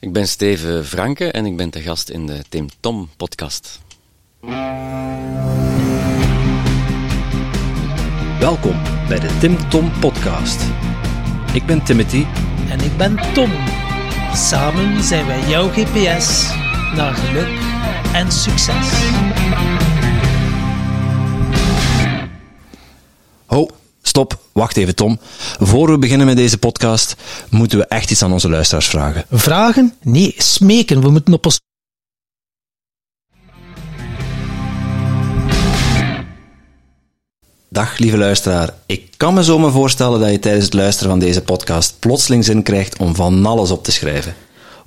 Ik ben Steven Franke en ik ben te gast in de Tim Tom podcast. Welkom bij de Tim Tom podcast. Ik ben Timothy En ik ben Tom. Samen zijn wij jouw GPS naar geluk en succes. Ho, stop, wacht even Tom. Voor we beginnen met deze podcast, moeten we echt iets aan onze luisteraars vragen. Vragen? Nee, smeken. We moeten op ons. Dag lieve luisteraar, ik kan me zo maar voorstellen dat je tijdens het luisteren van deze podcast plotseling zin krijgt om van alles op te schrijven.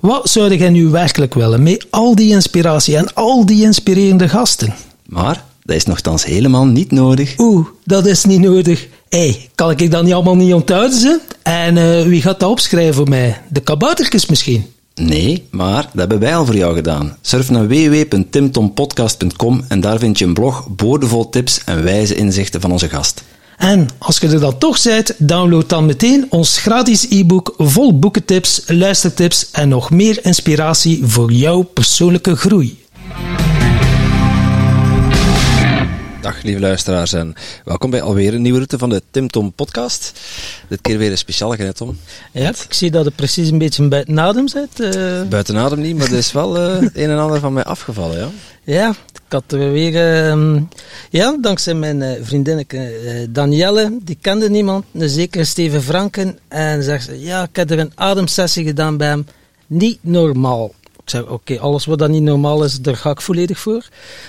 Wat zou jij nu werkelijk willen met al die inspiratie en al die inspirerende gasten? Maar dat is nogthans helemaal niet nodig. Oeh, dat is niet nodig. Hé, hey, kan ik dat niet allemaal niet onthouden? En eh, wie gaat dat opschrijven voor mij? De kaboutertjes misschien? Nee, maar dat hebben wij al voor jou gedaan. Surf naar www.timtompodcast.com en daar vind je een blog boordevol tips en wijze inzichten van onze gast. En als je er dan toch bent, download dan meteen ons gratis e-book vol boekentips, luistertips en nog meer inspiratie voor jouw persoonlijke groei. Dag lieve luisteraars en welkom bij alweer een nieuwe route van de Tim Tom podcast. Dit keer weer een speciale genet Tom. Ja, ik zie dat het precies een beetje buiten adem zit. eh. Buiten adem niet, maar er is wel het een en ander van mij afgevallen, ja. ja, ik had er weer... ehm, ja, dankzij mijn eh, vriendinneke eh, Danielle, die kende niemand, een zekere Steven Franken. En zegt ze, ja, ik heb er een ademsessie gedaan bij hem. Niet normaal. Ik zeg, oké, alles wat dan niet normaal is, daar ga ik volledig voor.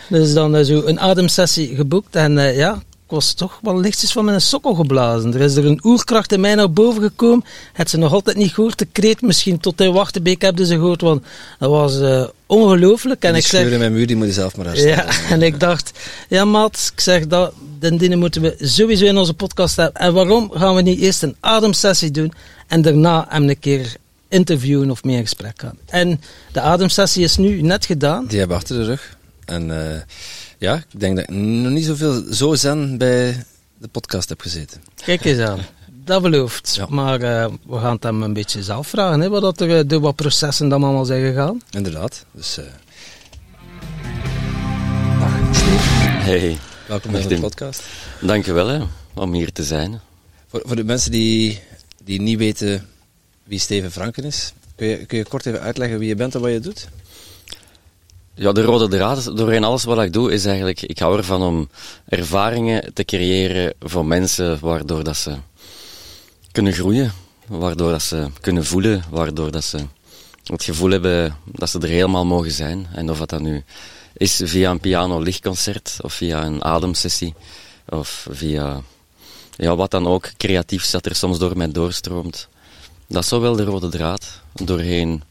Dus dan zo een ademsessie geboekt en eh, ja, ik was toch wel lichtjes van mijn sokkel geblazen. Er is er een oerkracht in mij naar boven gekomen. Het ze nog altijd niet gehoord, de kreet misschien tot in Wachtenbeek hebben ze gehoord, want dat was eh, ongelooflijk. En ik in mijn muur, die moet je zelf maar herstellen. ja, en ik dacht, ja maat, ik zeg dat, den dingen moeten we sowieso in onze podcast hebben. En waarom gaan we niet eerst een ademsessie doen en daarna hem een keer interviewen of meer in gesprek gaan. En de ademsessie is nu net gedaan. Die hebben we achter de rug. En eh, ja, ik denk dat ik nog niet zoveel zo zen bij de podcast heb gezeten. Kijk eens aan. Dat belooft. Ja. Maar eh, we gaan het hem een beetje zelf vragen, hè, wat dat er eh, door wat processen dan allemaal zijn gegaan. Inderdaad. Dus, eh dag Steve. Hey, Welkom bij de podcast. dankjewel hè, om hier te zijn. Voor, voor de mensen die, die niet weten wie Steven Franken is, kun je, kun je kort even uitleggen wie je bent en wat je doet? Ja, de rode draad doorheen alles wat ik doe is eigenlijk, ik hou ervan om ervaringen te creëren voor mensen waardoor dat ze kunnen groeien, waardoor dat ze kunnen voelen, waardoor dat ze het gevoel hebben dat ze er helemaal mogen zijn. En of dat dan nu is via een piano-lichtconcert of via een ademsessie of via ja, wat dan ook creatiefs dat er soms door mij doorstroomt. Dat is zo wel de rode draad doorheen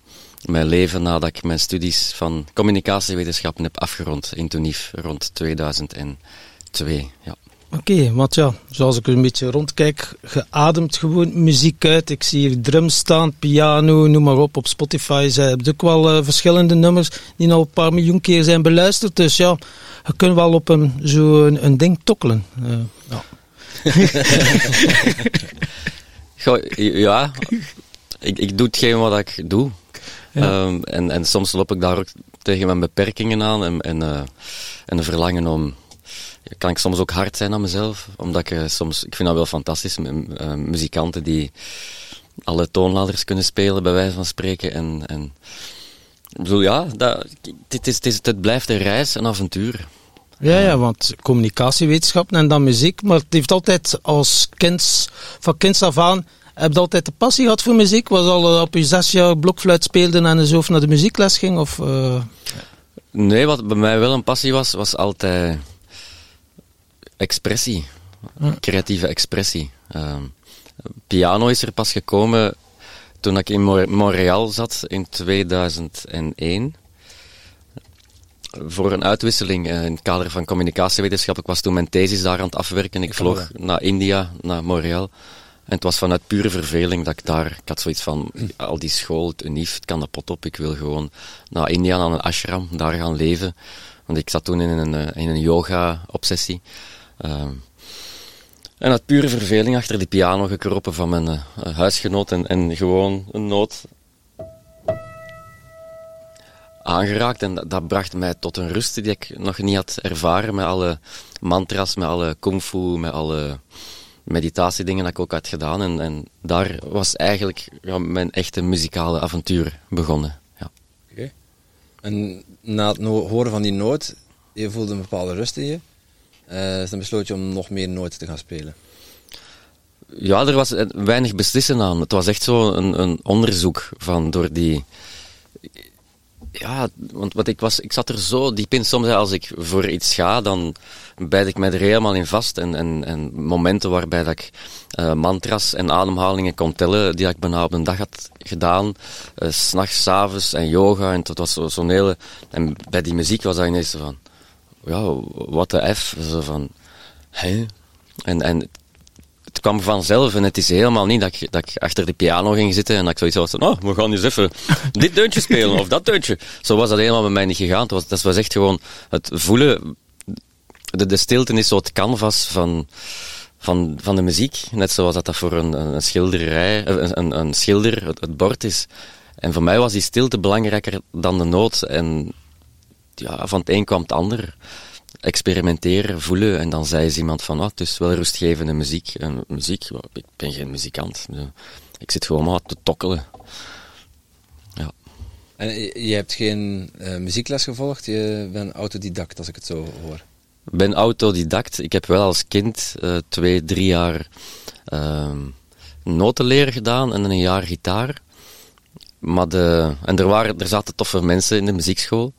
mijn leven nadat ik mijn studies van communicatiewetenschappen heb afgerond in Tunief rond 2002. Ja. Oké, want ja, zoals ik een beetje rondkijk, geademt gewoon muziek uit. Ik zie hier drums staan, piano, noem maar op. Op Spotify zijn hebben ook wel eh, verschillende nummers die al een paar miljoen keer zijn beluisterd. Dus ja, je kunt wel op een, zo een, een ding tokkelen. Eh, ja. Ja, ik, ik doe hetgeen wat ik doe. Ja. Ehm, en, en soms loop ik daar ook tegen mijn beperkingen aan en, en, eh, en een verlangen om. Kan ik soms ook hard zijn aan mezelf? Omdat ik eh, soms. Ik vind dat wel fantastisch. eh, muzikanten die alle toonladders kunnen spelen, bij wijze van spreken. En, en ik bedoel, ja, dat, het, is, het, is, het blijft een reis, een avontuur. Ja, ja, want communicatiewetenschappen en dan muziek. Maar het heeft altijd als kind, van kinds af aan, heb je altijd de passie gehad voor muziek? Was al op je zes jaar blokfluit speelde en zo of naar de muziekles ging? Of, eh, Nee, wat bij mij wel een passie was, was altijd expressie. Creatieve expressie. Ehm, piano is er pas gekomen toen ik in Mo- Montreal zat in 2001. Voor een uitwisseling eh, in het kader van communicatiewetenschap. Ik was toen mijn thesis daar aan het afwerken. Ik vloog naar India, naar Montreal. En het was vanuit pure verveling dat ik daar... Ik had zoiets van, al die school, het unief, het kan de pot op. Ik wil gewoon naar India, naar een ashram, daar gaan leven. Want ik zat toen in een, eh, in een yoga-obsessie. Ehm, en uit pure verveling achter die piano gekropen van mijn eh, huisgenoot en, en gewoon een noot aangeraakt. En dat, dat bracht mij tot een rust die ik nog niet had ervaren met alle mantras, met alle kung fu, met alle meditatiedingen dat ik ook had gedaan. En, en daar was eigenlijk ja, mijn echte muzikale avontuur begonnen. Ja. Oké. En na het no- horen van die noot, je voelde een bepaalde rust in je. Eh, dus dan besloot je om nog meer noten te gaan spelen. Ja, er was eh, weinig beslissen aan. Het was echt zo een, een onderzoek van door die. Ja, want wat ik, was, ik zat er zo diep in. Soms als ik voor iets ga, dan bijt ik mij er helemaal in vast. En, en, en momenten waarbij dat ik eh, mantras en ademhalingen kon tellen, die ik bijna op een dag had gedaan. s S'nachts, avonds en yoga. En het was zo- zo'n hele... En bij die muziek was dat ineens zo van... Ja, wat de F. Zo van... Hè? En, en het kwam vanzelf en het is helemaal niet dat ik, dat ik achter de piano ging zitten en dat ik zoiets had van, oh, we gaan eens even dit deuntje spelen of dat deuntje. Zo was dat helemaal bij mij niet gegaan. Het was, dat was echt gewoon het voelen. De, de stilte is zo het canvas van, van, van de muziek. Net zoals dat, dat voor een, een schilderij, een, een, een schilder het, het bord is. En voor mij was die stilte belangrijker dan de noot. En ja, van het een kwam het ander experimenteren, voelen. En dan zei eens iemand van, ah, het is wel rustgevende muziek. En muziek, ik ben geen muzikant. Ik zit gewoon maar te tokkelen. Ja. En je je hebt geen eh, muziekles gevolgd, je bent autodidact als ik het zo hoor. Ik ben autodidact. Ik heb wel als kind eh, twee, drie jaar ehm notenleren gedaan en een jaar gitaar. Maar de, en er, waren, er zaten toffe mensen in de muziekschool.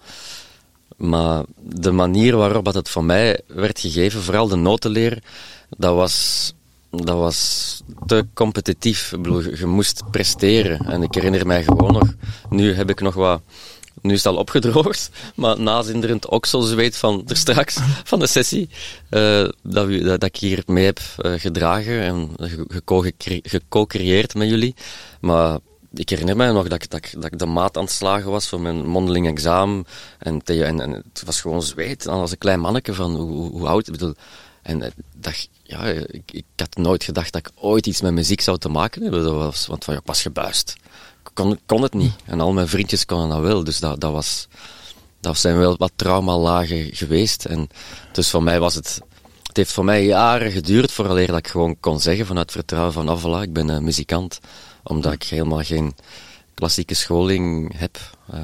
Maar de manier waarop dat het van mij werd gegeven, vooral de notenleer, dat was, dat was te competitief. Je, moest presteren. En ik herinner mij gewoon nog, nu heb ik nog wat nu is het al opgedroogd, maar nazinderend okselzweet van er straks, van de sessie, eh, dat, dat, ik hier mee heb eh, gedragen en ge- geco- geco-creëerd met jullie. Maar ik herinner mij nog dat ik, dat, dat ik de maat aan het slagen was voor mijn mondeling examen. En, en, en het was gewoon zweet. Als een klein manneke van hoe, hoe, oud. Ik bedoel, en eh, dat, ja, ik, ik had nooit gedacht dat ik ooit iets met muziek zou te maken hebben. Dat was, want van, ja, was gebuist. Ik kon, kon het niet. En al mijn vriendjes konden dat wel. Dus dat, dat, was, dat zijn wel wat traumalagen geweest. En dus voor mij was het... Het heeft voor mij jaren geduurd vooraleer dat ik gewoon kon zeggen vanuit vertrouwen van, ah, voilà, ik ben een muzikant. Omdat ik helemaal geen klassieke scholing heb. Eh,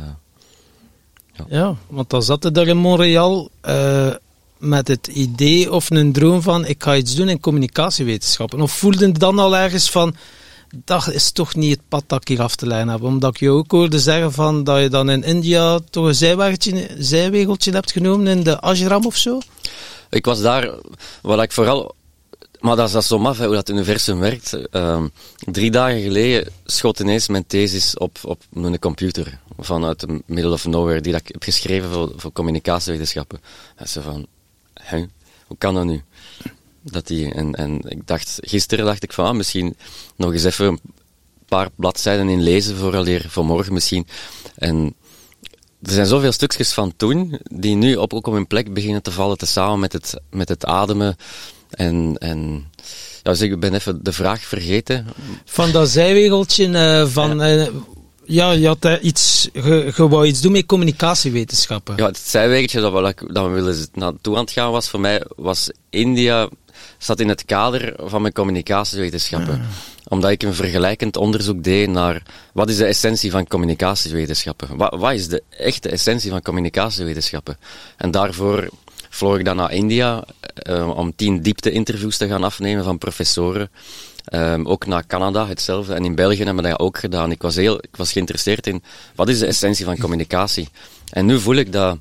Ja, want dan zat je daar in Montreal eh, met het idee of een droom van ik ga iets doen in communicatiewetenschappen. Of voelde je dan al ergens van dat is toch niet het pad dat ik hier af te leiden heb. Omdat ik je ook hoorde zeggen van dat je dan in India toch een zijwegeltje, zijwegeltje hebt genomen in de ashram of zo. Ik was daar, wat ik vooral. Maar dat is dat zo maf, hoe dat universum werkt. Ehm, drie dagen geleden schot ineens mijn thesis op, op mijn computer. Vanuit de middle of nowhere, die dat ik heb geschreven voor, voor communicatiewetenschappen. En ze van, hoe kan dat nu? Dat die, en, en ik dacht, gisteren dacht ik van, ah, misschien nog eens even een paar bladzijden in lezen voor morgen misschien. En er zijn zoveel stukjes van toen, die nu op, ook op hun plek beginnen te vallen, tezamen met het, met het ademen. En, en ja, dus ik ben even de vraag vergeten. Van dat zijwegeltje eh, van... eh, ja, je had eh, iets, je, je wou iets doen met communicatiewetenschappen. Ja, het zijwegertje dat, we- dat we willen naartoe aan het gaan was voor mij, was India, zat in het kader van mijn communicatiewetenschappen. Omdat ik een vergelijkend onderzoek deed naar wat is de essentie van communicatiewetenschappen? Wat, wat is de echte essentie van communicatiewetenschappen? En daarvoor vloog ik dan naar India eh, om tien diepte-interviews te gaan afnemen van professoren. Ehm, ook naar Canada, hetzelfde. En in België hebben we dat ook gedaan. Ik was, heel, ik was geïnteresseerd in wat is de essentie van communicatie. En nu voel ik dat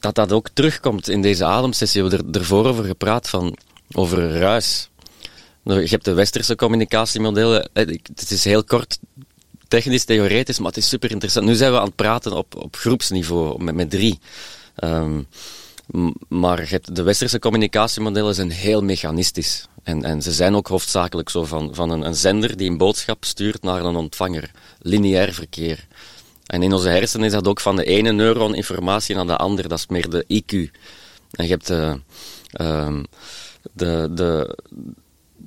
dat dat ook terugkomt in deze ademsessie. We hebben er, ervoor over gepraat, van, over ruis. Nou, Je hebt de westerse communicatiemodellen. Eh, Het is heel kort technisch, theoretisch, maar het is super interessant. Nu zijn we aan het praten op, op groepsniveau, met, met drie. Ehm, maar de westerse communicatiemodellen zijn heel mechanistisch. En, en ze zijn ook hoofdzakelijk zo van, van een, een zender die een boodschap stuurt naar een ontvanger. Lineair verkeer. En in onze hersenen is dat ook van de ene neuron informatie naar de andere. Dat is meer de IQ. En je hebt de, ehm, de, de,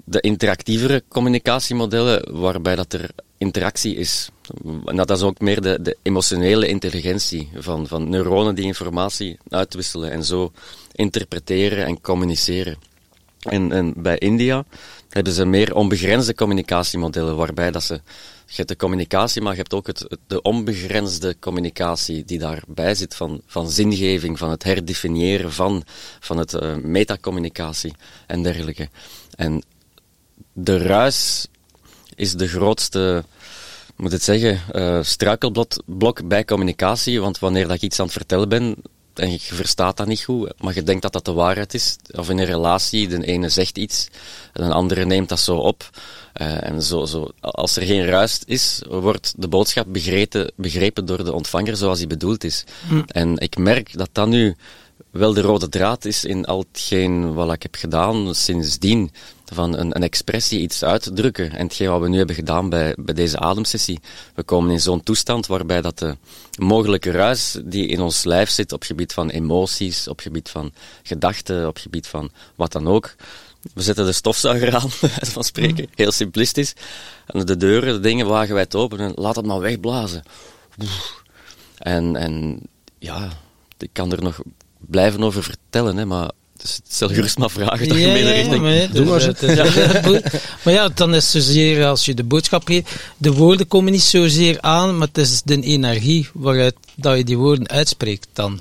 de interactievere communicatiemodellen, waarbij dat er interactie is. En dat is ook meer de, de emotionele intelligentie van, van neuronen die informatie uitwisselen en zo interpreteren en communiceren. En, en bij India hebben ze meer onbegrensde communicatiemodellen, waarbij dat ze, je hebt de communicatie, maar je hebt ook het, de onbegrensde communicatie die daarbij zit, van, van zingeving, van het herdefiniëren van, van het uh, metacommunicatie en dergelijke. En de ruis is de grootste, moet het zeggen, uh, struikelblok bij communicatie, want wanneer dat ik iets aan het vertellen ben, en je verstaat dat niet goed, maar je denkt dat dat de waarheid is. Of in een relatie, de ene zegt iets, en een andere neemt dat zo op. Uh, en zo, zo, als er geen ruis is, wordt de boodschap begrepen, begrepen door de ontvanger zoals die bedoeld is. Hm. En ik merk dat dat nu wel de rode draad is in al hetgeen wat ik heb gedaan sindsdien. Van een, een expressie, iets uitdrukken. En hetgeen wat we nu hebben gedaan bij, bij deze ademsessie. We komen in zo'n toestand waarbij dat de mogelijke ruis die in ons lijf zit op gebied van emoties, op gebied van gedachten, op gebied van wat dan ook. We zetten de stofzuiger aan, van spreken, mm. heel simplistisch. En de deuren, de dingen wagenwijd open en laat het maar wegblazen. En, en ja, ik kan er nog blijven over vertellen, hè, maar dus stel gerust maar vragen. Dat ja, ja, richting. maar, Doe maar, het, maar ja, dan is zozeer als je de boodschap geeft, de woorden komen niet zozeer aan, maar het is de energie waaruit dat je die woorden uitspreekt dan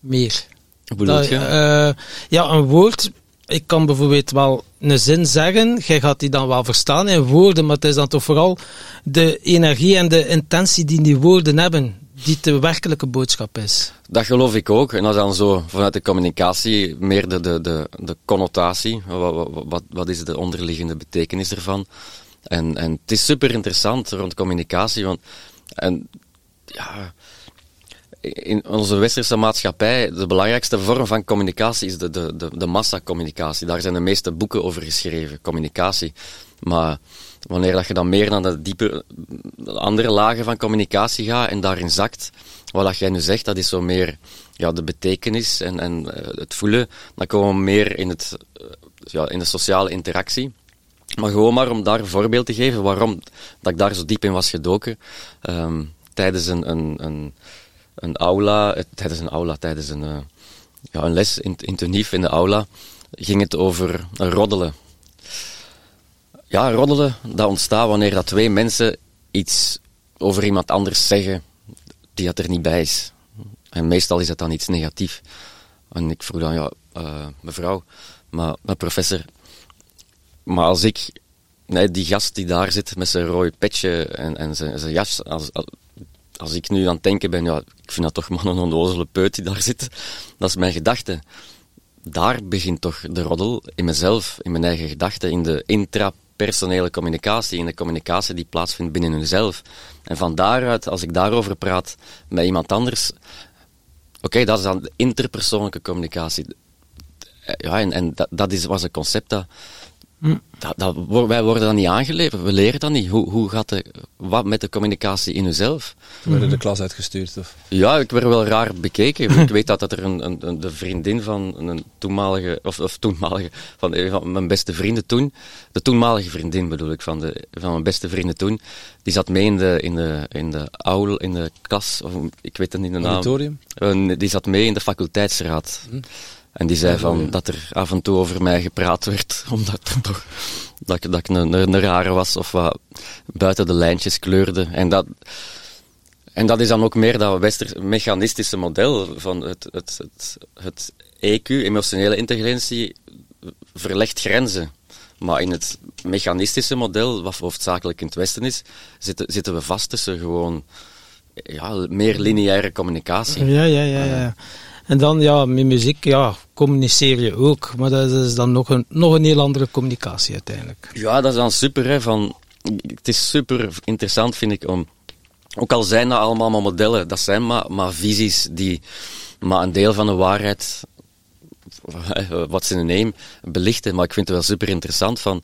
meer. Hoe bedoel je? Uh, ja, een woord, ik kan bijvoorbeeld wel een zin zeggen, jij gaat die dan wel verstaan in woorden, maar het is dan toch vooral de energie en de intentie die die woorden hebben die de werkelijke boodschap is. Dat geloof ik ook. En dat is dan zo vanuit de communicatie meer de, de, de, de connotatie. Wat, wat, wat is de onderliggende betekenis ervan? En, en het is super interessant rond communicatie, want en, ja, in onze westerse maatschappij, de belangrijkste vorm van communicatie is de, de, de, de massacommunicatie. Daar zijn de meeste boeken over geschreven, communicatie. Maar wanneer dat je dan meer naar de diepe, andere lagen van communicatie gaat en daarin zakt, wat jij nu zegt, dat is zo meer ja, de betekenis en, en uh, het voelen. Dan komen we meer in, het, uh, ja, in de sociale interactie. Maar gewoon maar om daar een voorbeeld te geven waarom dat ik daar zo diep in was gedoken. Um, tijdens een, een, een, een aula, uh, tijdens een aula, tijdens een, ja, een les in, in in de aula, ging het over roddelen. Ja, roddelen, dat ontstaat wanneer dat twee mensen iets over iemand anders zeggen die dat er niet bij is. En meestal is dat dan iets negatief. En ik vroeg dan, ja, uh, mevrouw, maar, professor, maar als ik, die gast die daar zit met zijn rode petje en, en zijn, zijn jas, als, als, ik nu aan het denken ben, ja, ik vind dat toch maar een onnozele peut die daar zit, dat is mijn gedachte. Daar begint toch de roddel in mezelf, in mijn eigen gedachten, in de intra personele communicatie, in de communicatie die plaatsvindt binnen hunzelf. En van daaruit, als ik daarover praat met iemand anders, oké, dat is dan interpersoonlijke communicatie. Ja, en, en dat, dat is, was een concept dat Hm. Dat, dat, wij worden dan niet aangeleerd, we leren dat niet. Hoe, hoe gaat de, wat met de communicatie in uzelf? Werden de klas uitgestuurd? Of? Ja, ik werd wel raar bekeken. ik weet dat, dat er een, een, de vriendin van een toenmalige, of, of toenmalige, van, van mijn beste vrienden toen, de toenmalige vriendin bedoel ik, van, de, van mijn beste vrienden toen, die zat mee in de, in de, in de aul, in de klas, of ik weet het niet de naam. Auditorium? die zat mee in de faculteitsraad. Hm. En die zei van dat er af en toe over mij gepraat werd, omdat toch, dat, dat ik een, een, rare was of wat buiten de lijntjes kleurde. En dat, en dat is dan ook meer dat wester mechanistische model van het, het, het, het EQ, emotionele intelligentie, verlegt grenzen. Maar in het mechanistische model, wat hoofdzakelijk in het Westen is, zitten, zitten we vast tussen gewoon ja, meer lineaire communicatie. Ja, ja, ja. ja. En dan, ja, met muziek, ja, communiceer je ook. Maar dat is dan nog een, nog een heel andere communicatie uiteindelijk. Ja, dat is dan super, hè. Van, het is super interessant, vind ik, om... Ook al zijn dat allemaal maar modellen, dat zijn maar, maar visies die maar een deel van de waarheid wat ze neem belichten. Maar ik vind het wel super interessant van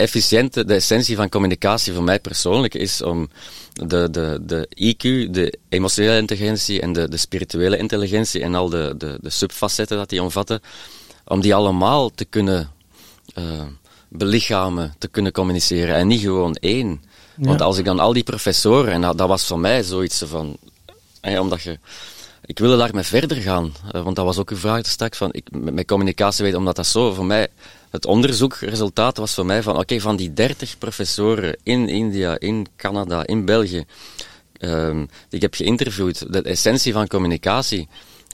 efficiënte, de essentie van communicatie voor mij persoonlijk is om de, de, de IQ, de emotionele intelligentie en de, de spirituele intelligentie en al de, de, de subfacetten dat die omvatten, om die allemaal te kunnen uh, belichamen, te kunnen communiceren. En niet gewoon één. Want als ik dan al die professoren, en dat, dat was voor mij zoiets van, omdat je, ik wilde daarmee verder gaan, uh, want dat was ook een vraag straks van, ik, met communicatie weten, omdat dat zo voor mij, het onderzoekresultaat was voor mij van, oké, van die 30 professoren in India, in Canada, in België, um, die ik heb geïnterviewd, de essentie van communicatie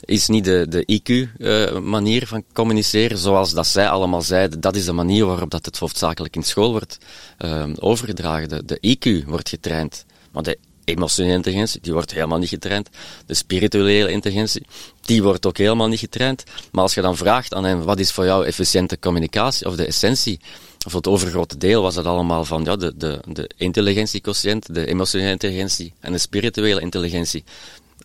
is niet de, de IQ-manier uh, van communiceren, zoals dat zij allemaal zeiden. Dat is de manier waarop dat het hoofdzakelijk in school wordt uh, overgedragen. De, de IQ wordt getraind, maar de emotionele intelligentie, die wordt helemaal niet getraind. De spirituele intelligentie, die wordt ook helemaal niet getraind. Maar als je dan vraagt aan hem, wat is voor jou efficiënte communicatie, of de essentie, of het overgrote deel was dat allemaal van ja, de, de, de intelligentiequotient, de emotionele intelligentie en de spirituele intelligentie.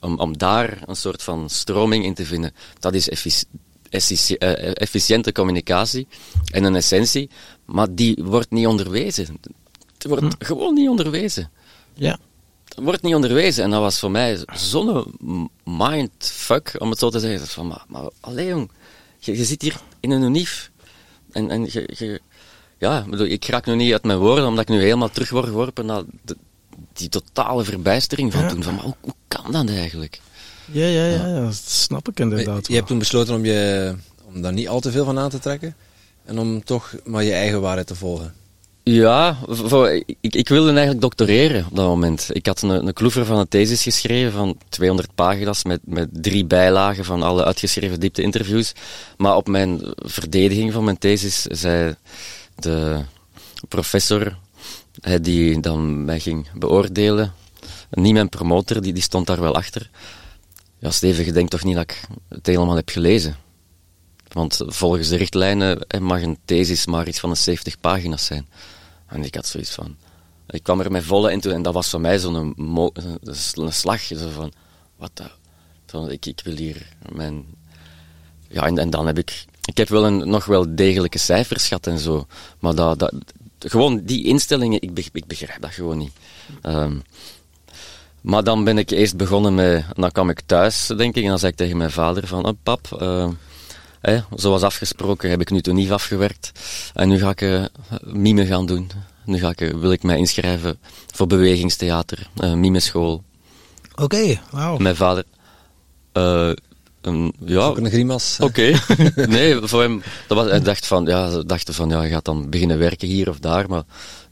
Om, om daar een soort van stroming in te vinden, dat is effici eh, efficiënte communicatie en een essentie, maar die wordt niet onderwezen. Het wordt hm. gewoon niet onderwezen. Ja. Het wordt niet onderwezen en dat was voor mij zo'n mindfuck, om het zo te zeggen. Van, maar, maar alleen jong, je, je zit hier in een unief en, en je, je ja, bedoel, ik raak nu niet uit mijn woorden, omdat ik nu helemaal terug word geworpen naar die totale verbijstering van toen. Van, maar hoe, hoe, kan dat eigenlijk? Ja, ja, ja, ja, dat snap ik inderdaad. Je, hebt toen besloten om, je, om daar niet al te veel van aan te trekken en om toch maar je eigen waarheid te volgen. Ja, ik, wilde eigenlijk doctoreren op dat moment. Ik had een, een kloever van een thesis geschreven van 200 pagina's met, met drie bijlagen van alle uitgeschreven diepte-interviews. Maar op mijn verdediging van mijn thesis zei de professor die dan mij ging beoordelen, niet mijn promotor, die, die stond daar wel achter. Ja, Steven, je denkt toch niet dat ik het helemaal heb gelezen? Want volgens de richtlijnen mag een thesis maar iets van een 70 pagina's zijn. En ik had zoiets van... Ik kwam er met volle in toe en dat was voor mij zo'n een slag. Zo van, wat dat? Ik, ik wil hier mijn... Ja, en, en dan heb ik ik heb wel een, nog wel degelijke cijfers gehad en zo. Maar dat, dat, gewoon die instellingen, ik, begrijp dat gewoon niet. Um, maar dan ben ik eerst begonnen met, dan kwam ik thuis, denk ik, en dan zei ik tegen mijn vader van, oh, pap, uh, zoals afgesproken heb ik nu toen niet afgewerkt. En nu ga ik uh, mime gaan doen. Nu ga ik, wil ik mij inschrijven voor bewegingstheater, uh, mimeschool. Oké, okay, wauw. Mijn vader, een, ja, ook een grimas. Oké. nee, voor hem, dat was, hij dacht van, ja, dacht van, ja, hij gaat dan beginnen werken hier of daar, maar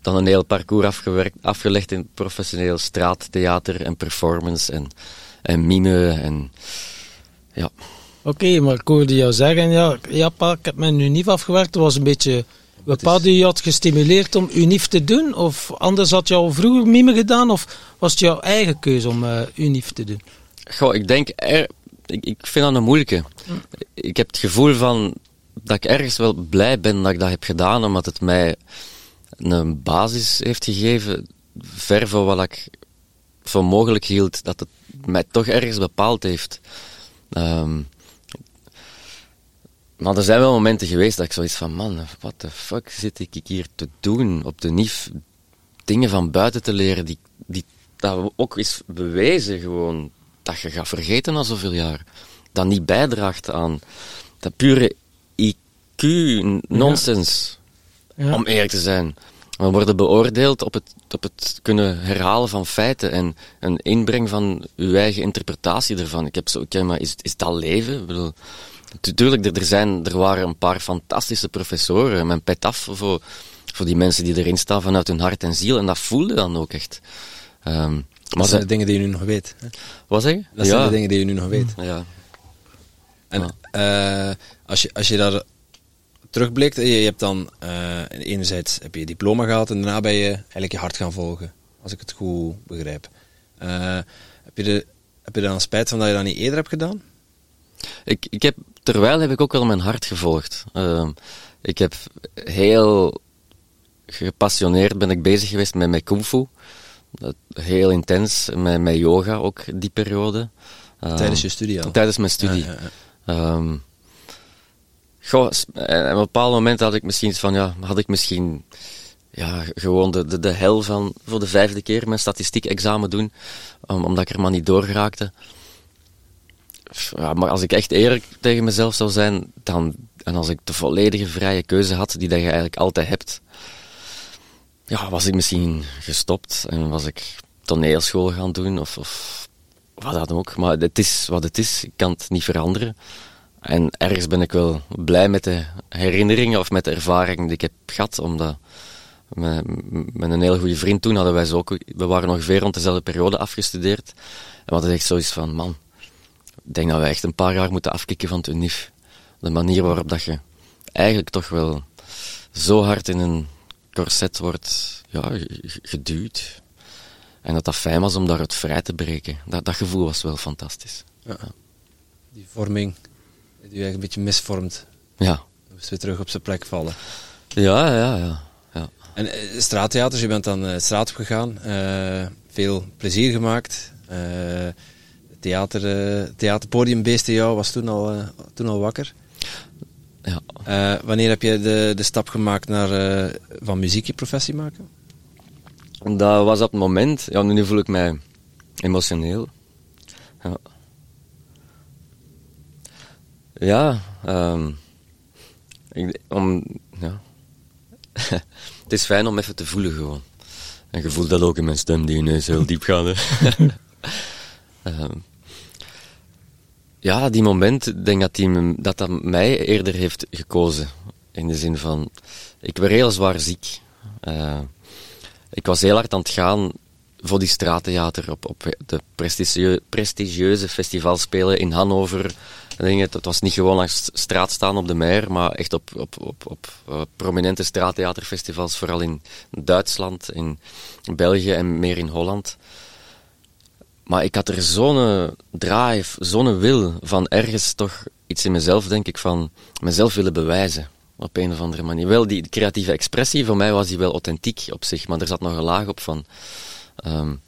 dan een heel parcours afgewerkt, afgelegd in professioneel straattheater en performance en, en mime en, ja. Oké, maar ik hoorde jou zeggen, ja, ja pa, ik heb mijn unief afgewerkt, dat was een beetje... Bepaald je had gestimuleerd om unief te doen? Of anders had je al vroeger mime gedaan? Of was het jouw eigen keuze om uh, unief te doen? Goh, ik denk, er, ik, ik vind dat een moeilijke. Ik heb het gevoel van dat ik ergens wel blij ben dat ik dat heb gedaan, omdat het mij een basis heeft gegeven, ver van wat ik voor mogelijk hield, dat het mij toch ergens bepaald heeft. Um, maar er zijn wel momenten geweest dat ik zoiets van, man, what the fuck zit ik hier te doen op de NIF? Dingen van buiten te leren, die, die dat ook is bewezen gewoon dat je gaat vergeten na zoveel jaar. Dat niet bijdraagt aan dat pure IQ-nonsens. Ja. Om eerlijk te zijn. We worden beoordeeld op het, op het kunnen herhalen van feiten en een inbreng van uw eigen interpretatie ervan. Ik heb zo, oké, maar is, is dat leven? Ik bedoel, natuurlijk, er, zijn, er waren een paar fantastische professoren. Mijn pet af voor, voor die mensen die erin staan vanuit hun hart en ziel. En dat voelde dan ook echt. Um, dat zijn de dingen die je nu nog weet. Hè? Wat zeg je? Dat zijn de dingen die je nu nog weet. Ja. En uh, als, je, als je daar terugblikt, je, je hebt dan uh, enerzijds heb je, je diploma gehaald en daarna ben je eigenlijk je hart gaan volgen. Als ik het goed begrijp. Uh, heb, je de, heb je dan spijt van dat je dat niet eerder hebt gedaan? Ik, ik heb, terwijl heb ik ook wel mijn hart gevolgd. Ehm, ik heb heel gepassioneerd ben ik bezig geweest met mijn kung fu heel intens met, met yoga ook die periode. Tijdens je studie al? Tijdens mijn studie. Ja, ja, um, goh, op een bepaald moment had ik misschien van, ja, had ik misschien ja, gewoon de, de, de hel van voor de vijfde keer mijn statistiek examen doen, omdat ik er maar niet doorgeraakte. Maar als ik echt eerlijk tegen mezelf zou zijn, dan, en als ik de volledige vrije keuze had, die dat je eigenlijk altijd hebt, ja, was ik misschien gestopt en was ik toneelschool gaan doen of, of wat dan ook. Maar het is wat het is, ik kan het niet veranderen. En ergens ben ik wel blij met de herinneringen of met de ervaring die ik heb gehad, omdat met, met een heel goede vriend toen hadden wij zo ook, we waren ongeveer rond dezelfde periode afgestudeerd. En we hadden echt zoiets van, man, denk dat wij echt een paar jaar moeten afkicken van het UNIF. De manier waarop dat je eigenlijk toch wel zo hard in een corset wordt ja, geduwd. En dat dat fijn was om daaruit vrij te breken. Dat, dat gevoel was wel fantastisch. Ja. Die vorming, die je een beetje misvormt. Ja. Dus weer terug op zijn plek vallen. Ja, ja, ja. ja. En uh, straattheaters, je bent dan uh, straat op gegaan. Uh, veel plezier gemaakt. Theater, theaterpodium jou was toen al, toen al wakker. Ja. wanneer heb je de, de stap gemaakt naar van muziek je professie maken? Dat was op het moment, ja, nu voel ik mij emotioneel. Ja, ja um, ik, om, ja. het is fijn om even te voelen gewoon. En je voelt dat ook in mijn stem die ineens heel diep gaat. um, ja, die moment, denk dat, die, dat dat mij eerder heeft gekozen. In de zin van, ik werd heel zwaar ziek. Uh, ik was heel hard aan het gaan voor die straattheater op, op de prestigieuze, prestigieuze festivals spelen in Hannover. Het was niet gewoon langs straat staan op de Meer, maar echt op, op, op, op uh, prominente straattheaterfestivals, vooral in Duitsland, in België en meer in Holland. Maar ik had er zo'n drive, zo'n wil van ergens toch iets in mezelf, denk ik, van mezelf willen bewijzen op een of andere manier. Wel, die creatieve expressie, voor mij was die wel authentiek op zich, maar er zat nog een laag op van um,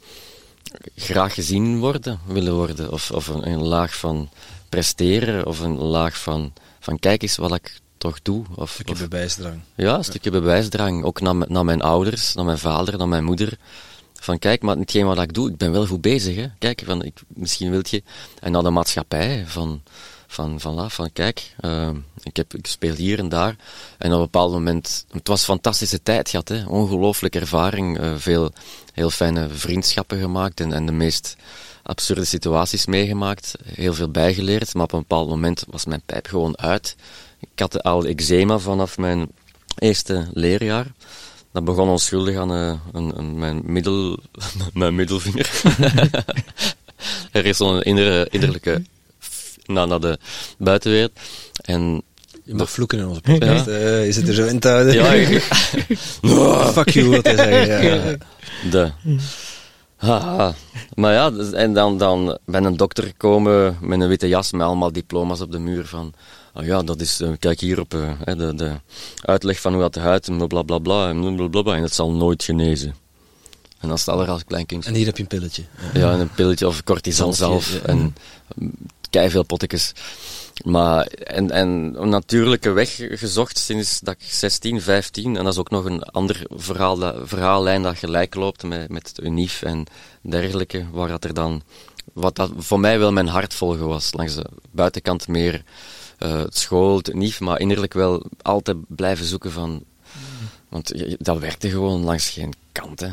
graag gezien worden, willen worden, of, of een, een, laag van presteren, of een laag van, van kijk eens wat ik toch doe. Of, een stukje of, bewijsdrang. Ja, een stukje bewijsdrang, ook naar, naar mijn ouders, naar mijn vader, naar mijn moeder. Van kijk, maar hetgeen wat ik doe, ik ben wel goed bezig. Hè. Kijk, van, ik, misschien wilt je... En naar de maatschappij, van van, van, van kijk, uh, ik, heb, ik speel hier en daar. En op een bepaald moment, het was een fantastische tijd gehad, hè, ongelooflijke ervaring, uh, veel heel fijne vriendschappen gemaakt en, en de meest absurde situaties meegemaakt, heel veel bijgeleerd, maar op een bepaald moment was mijn pijp gewoon uit. Ik had al eczema vanaf mijn eerste leerjaar. Dat begon onschuldig aan uh, een, een, mijn, middel, mijn middelvinger. er is zo'n innerlijke naar, naar de buitenwereld. En je mag vloeken in onze podcast. Ja. Uh, je zit er zo in te houden. Ja, ik... no. Fuck you, wat hij zeggen. Ja. De. Haha. Maar ja, dus- en dan, dan ben een dokter gekomen met een witte jas met allemaal diploma's op de muur van... Oh ja, dat is, uh, kijk hier op uh, de, de uitleg van hoe dat de huid en blablabla bla, en blablabla, en het zal nooit genezen. En dan staat er als klein kind. En hier heb je een pilletje. Ja, ja een pilletje of cortisone zelf. En kei veel pottekes. Maar, en, en een natuurlijke weg gezocht sinds dat ik 16, 15. En dat is ook nog een ander verhaal, dat, verhaallijn dat gelijk loopt met, met het UNIF en dergelijke. Waar dat er dan, wat dat voor mij wel mijn hart volgen was. Langs de buitenkant meer uh, het school, het UNIF, maar innerlijk wel altijd blijven zoeken van. Want dat werkte gewoon langs geen kant. Hè.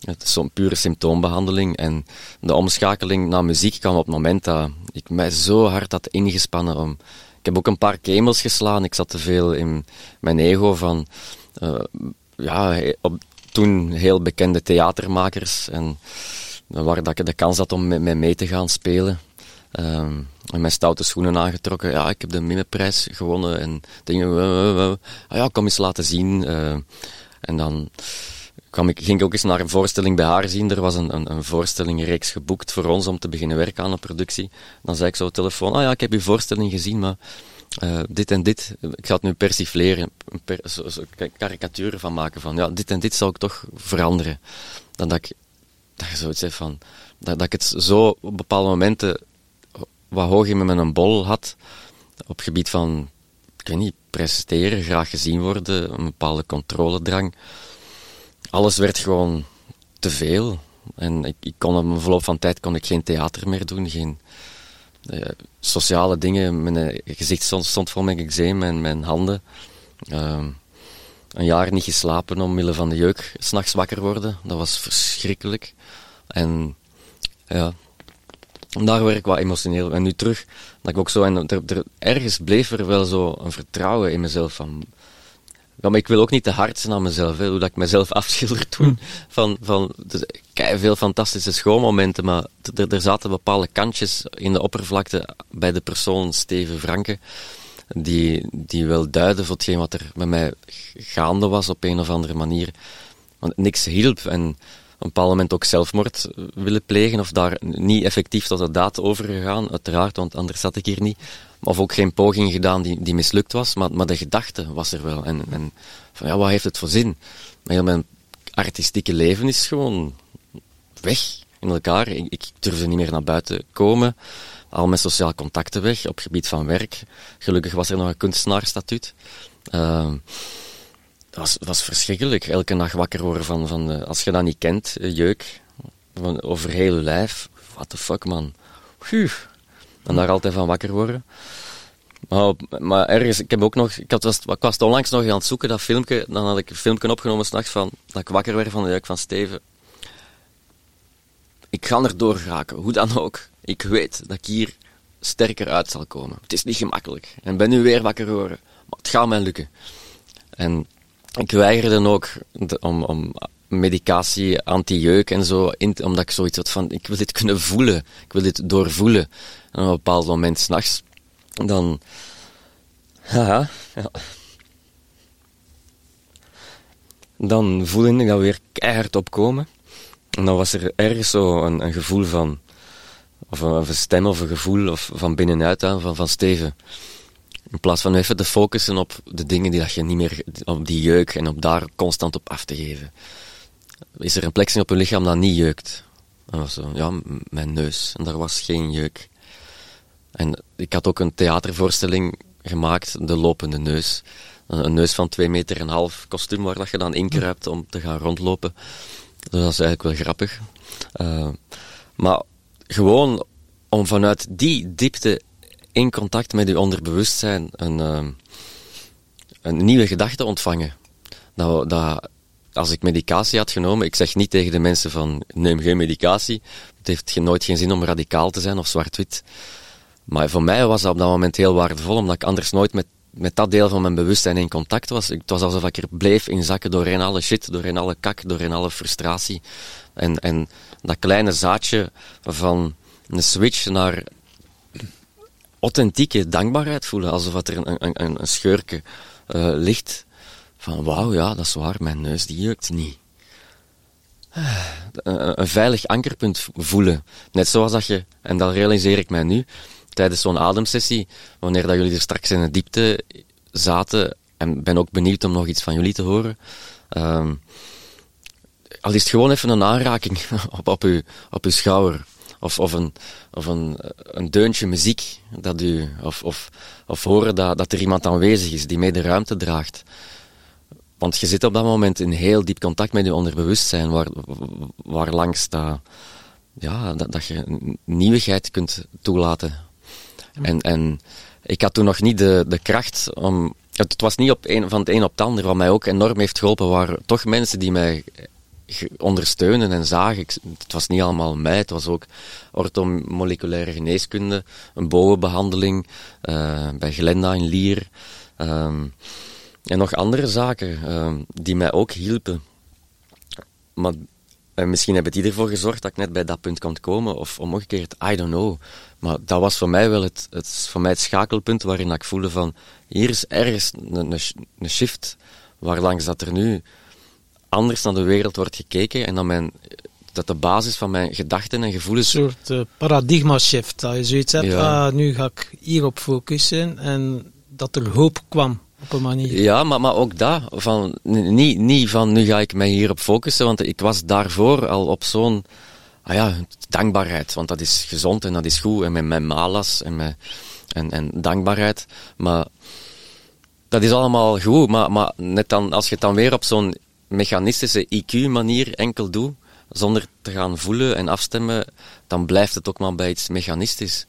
Het is zo'n pure symptoombehandeling. En de omschakeling naar muziek kwam op het moment dat ik mij zo hard had ingespannen om. Ik heb ook een paar kemels geslaan. Ik zat te veel in mijn ego van. Uh, ja, op, toen heel bekende theatermakers. En waar dat ik de kans had om met mij mee te gaan spelen. Um, en mijn stoute schoenen aangetrokken. Ja, ik heb de Mimeprijs gewonnen. En dingen. Ah ja, kom eens laten zien. en dan kwam ik, ging ik ook eens naar een voorstelling bij haar zien. Er was een, een, een voorstellingreeks geboekt voor ons om te beginnen werken aan een productie. Dan zei ik zo op telefoon, ah ja, ik heb uw voorstelling gezien, maar uh, dit en dit, ik ga het nu persifleren, per, karikaturen van maken van, ja, dit en dit zou ik toch veranderen. Dan dat ik, dat je zoiets van, dat, dat ik het zo op bepaalde momenten wat hoog in mijn bol had, op gebied van, ik weet niet, presteren, graag gezien worden, een bepaalde controledrang alles werd gewoon te veel. En ik, ik kon op een verloop van tijd kon ik geen theater meer doen, geen, eh, sociale dingen. Mijn eh, gezicht stond, stond vol met eczeem en mijn handen. Ehm, een jaar niet geslapen omwille van de jeuk. S'nachts wakker worden, dat was verschrikkelijk. En ja, daar werd ik wat emotioneel. En nu terug, dat ik ook zo... En er, er, ergens bleef er wel zo een vertrouwen in mezelf van... Ja, maar ik wil ook niet te hard zijn aan mezelf, hè, hoe dat ik mezelf afschilder toen. Van, van veel fantastische schoolmomenten, maar er, zaten bepaalde kantjes in de oppervlakte bij de persoon Steven Franke, die, die wel duiden voor hetgeen wat er met mij gaande was op een of andere manier. Want niks hielp en een bepaald moment ook zelfmoord willen plegen of daar niet effectief tot de daad overgegaan, uiteraard, want anders zat ik hier niet. Of ook geen poging gedaan die, die mislukt was, maar, maar de gedachte was er wel. En, en van ja, wat heeft het voor zin? Maar mijn artistieke leven is gewoon weg in elkaar. Ik, ik durfde niet meer naar buiten komen. Al mijn sociale contacten weg op gebied van werk. Gelukkig was er nog een kunstenaarstatuut. Uh, was, was verschrikkelijk. Elke nacht wakker worden van, van als je dat niet kent, jeuk. Van, over heel je lijf. What the fuck, man. Puh. En daar altijd van wakker worden. Maar, maar ergens, ik heb ook nog, ik, had, was, ik was onlangs nog aan het zoeken, dat filmpje, dan had ik een filmpje opgenomen s'nachts van, dat ik wakker werd van de jeuk van Steven. Ik ga erdoor geraken, hoe dan ook. Ik weet dat ik hier sterker uit zal komen. Het is niet gemakkelijk. En ben nu weer wakker geworden. Maar het gaat mij lukken. En ik weigerde ook om, om medicatie, anti-jeuk en zo, omdat ik zoiets had van, ik wil dit kunnen voelen. Ik wil dit doorvoelen. En op een bepaald moment s'nachts, dan... Haha, ja. Dan voelde ik dat weer keihard opkomen. En dan was er ergens zo een, een gevoel van, of een, een, stem of een gevoel of van binnenuit aan, van, van Steven. In plaats van even te focussen op de dingen die dat je niet meer, op die jeuk en op daar constant op af te geven. Is er een plek op je lichaam dat niet jeukt? En was zo, ja, mijn neus. En daar was geen jeuk. En ik had ook een theatervoorstelling gemaakt, De Lopende Neus. Een, neus van twee meter en half kostuum waar dat je dan inkruipt om te gaan rondlopen. Dus dat is eigenlijk wel grappig. Uh, maar gewoon om vanuit die diepte in contact met je onderbewustzijn een, uh, een nieuwe gedachte ontvangen. Dat, dat, als ik medicatie had genomen, ik zeg niet tegen de mensen van neem geen medicatie. Het heeft nooit geen zin om radicaal te zijn of zwart-wit. Maar voor mij was dat op dat moment heel waardevol, omdat ik anders nooit met, met dat deel van mijn bewustzijn in contact was. Het was alsof ik er bleef inzakken doorheen alle shit, doorheen alle kak, doorheen alle frustratie. En, en dat kleine zaadje van een switch naar authentieke dankbaarheid voelen, alsof er een, een, scheurke uh, ligt. Van wauw, ja, dat is waar, mijn neus die jeukt niet. Een, een veilig ankerpunt voelen. Net zoals dat je, en dat realiseer ik mij nu, tijdens zo'n ademsessie, wanneer dat jullie er straks in de diepte zaten, en ben ook benieuwd om nog iets van jullie te horen. Um, al is het gewoon even een aanraking op, op, uw, op uw schouder. Of, of, een, of een, een deuntje muziek. Dat u, of, of, of horen dat, dat er iemand aanwezig is die mee de ruimte draagt. Want je zit op dat moment in heel diep contact met je onderbewustzijn, waar, waar langs dat, ja, dat, dat je nieuwigheid kunt toelaten. En, en ik had toen nog niet de, de kracht om. Het was niet op een, van het een op het ander, wat mij ook enorm heeft geholpen, waren toch mensen die mij ondersteunen en zagen. het was niet allemaal mij, het was ook orthomoleculaire geneeskunde, een bovenbehandeling uh, bij Glenda in Lier. Um, en nog andere zaken uh, die mij ook hielpen. Maar uh, misschien hebben die ervoor gezorgd dat ik net bij dat punt kon komen, of omgekeerd, I don't know. Maar dat was voor mij wel het, het, voor mij het schakelpunt waarin ik voelde van, hier is ergens een, een, een shift, waarlangs dat er nu anders naar de wereld wordt gekeken en dat, mijn, dat de basis van mijn gedachten en gevoelens... Een soort uh, paradigma shift, dat je zoiets hebt, ja. ah, nu ga ik hierop focussen en dat er hoop kwam op een manier. Ja, maar, maar ook dat, van, niet, niet van nu ga ik mij hierop focussen, want ik was daarvoor al op zo'n ah ja, dankbaarheid, want dat is gezond en dat is goed, en met mijn malas en, met, en, en dankbaarheid, maar dat is allemaal goed, maar, maar net dan, als je het dan weer op zo'n mechanistische IQ-manier enkel doet, zonder te gaan voelen en afstemmen, dan blijft het ook maar bij iets mechanistisch.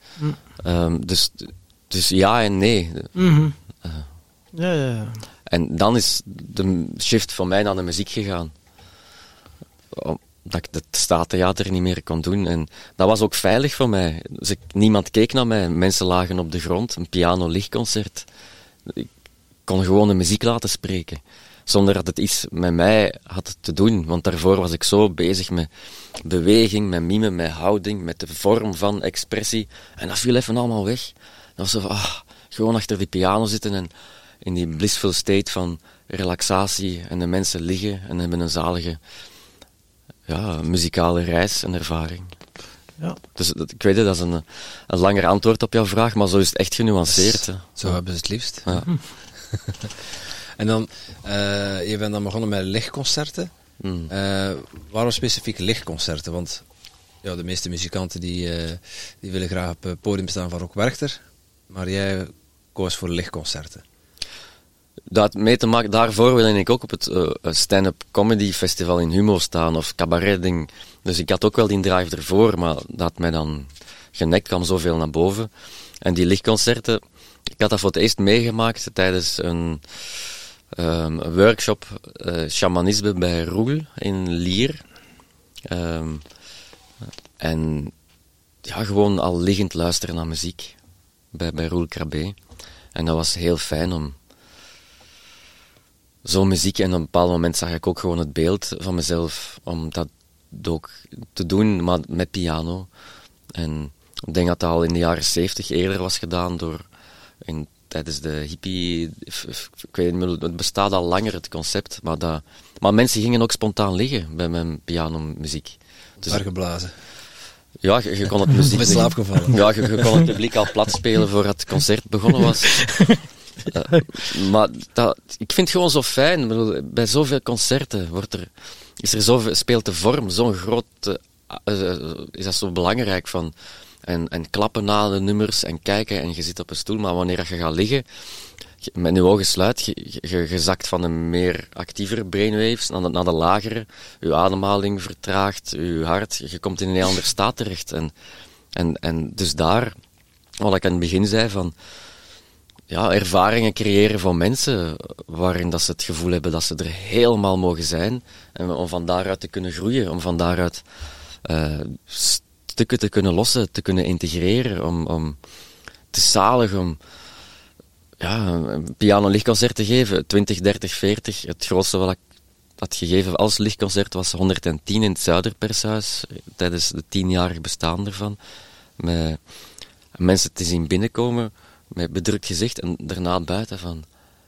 Ehm, dus, dus ja en nee. Mhm. Ja, ja, ja. En dan is de shift voor mij naar de muziek gegaan. Dat ik het straattheater niet meer kon doen. En dat was ook veilig voor mij. Dus ik, niemand keek naar mij. Mensen lagen op de grond. Een piano-lichtconcert. Ik kon gewoon de muziek laten spreken. Zonder dat het iets met mij had te doen. Want daarvoor was ik zo bezig met beweging, met mime, met houding, met de vorm van expressie. En dat viel even allemaal weg. Dat was zo van, ah, gewoon achter die piano zitten en in die blissful state van relaxatie. En de mensen liggen en hebben een zalige ja, muzikale reis en ervaring. Ja. Dus dat, ik weet het, dat is een, een langer antwoord op jouw vraag, maar zo is het echt genuanceerd. Hè. Zo hebben ze het liefst. Ja. En dan, eh, je bent dan begonnen met lichtconcerten. Hmm. Eh, waarom specifiek lichtconcerten? Want ja, de meeste muzikanten die, eh, die willen graag op het podium staan van Rock Werchter. Maar jij koos voor lichtconcerten. Dat mee te maken, daarvoor wil ik ook op het stand-up comedy festival in Humo staan of cabaret ding. Dus ik had ook wel die drive ervoor, maar dat mij dan genekt, kwam zoveel naar boven. En die lichtconcerten, ik had dat voor het eerst meegemaakt tijdens een, ehm, een workshop eh, shamanisme bij Roel in Lier. Ehm, en ja, gewoon al liggend luisteren naar muziek bij, bij Roel Krabbe. En dat was heel fijn om zo'n muziek. En op een bepaald moment zag ik ook gewoon het beeld van mezelf om dat ook te doen, maar met piano. En ik denk dat dat al in de jaren zeventig eerder was gedaan door, in, tijdens de hippie, ik weet niet meer, het bestaat al langer het concept, maar, dat, maar mensen gingen ook spontaan liggen bij mijn pianomuziek. Dus, Waar geblazen. ja, je, je kon het muziek... Met slaap gevallen. Ja, je, je kon het publiek al plat spelen voor het concert begonnen was. Eh, maar dat, ik vind het gewoon zo fijn. Bedoel, bij zoveel concerten wordt er, is er zoveel, speelt de vorm zo'n groot... eh, eh, is dat zo belangrijk van... En, en klappen na de nummers en kijken en je zit op een stoel. Maar wanneer je gaat liggen, met je ogen sluit, je, je, zakt van de meer actievere brainwaves naar de, naar de lagere. Je ademhaling vertraagt, je hart, je komt in een heel ander staat terecht. En, en, en dus daar, wat ik aan het begin zei, van ja, ervaringen creëren voor mensen waarin dat ze het gevoel hebben dat ze er helemaal mogen zijn. En om van daaruit te kunnen groeien, om van daaruit eh, stukken te kunnen lossen, te kunnen integreren, om, om te zaligen, om ja, een piano-lichtconcert te geven. 20, 30, 40. Het grootste wat ik had gegeven als lichtconcert was 110 in het Zuiderpershuis, tijdens de tienjarig bestaan ervan. Met mensen te zien binnenkomen met bedrukt gezicht en daarna buiten van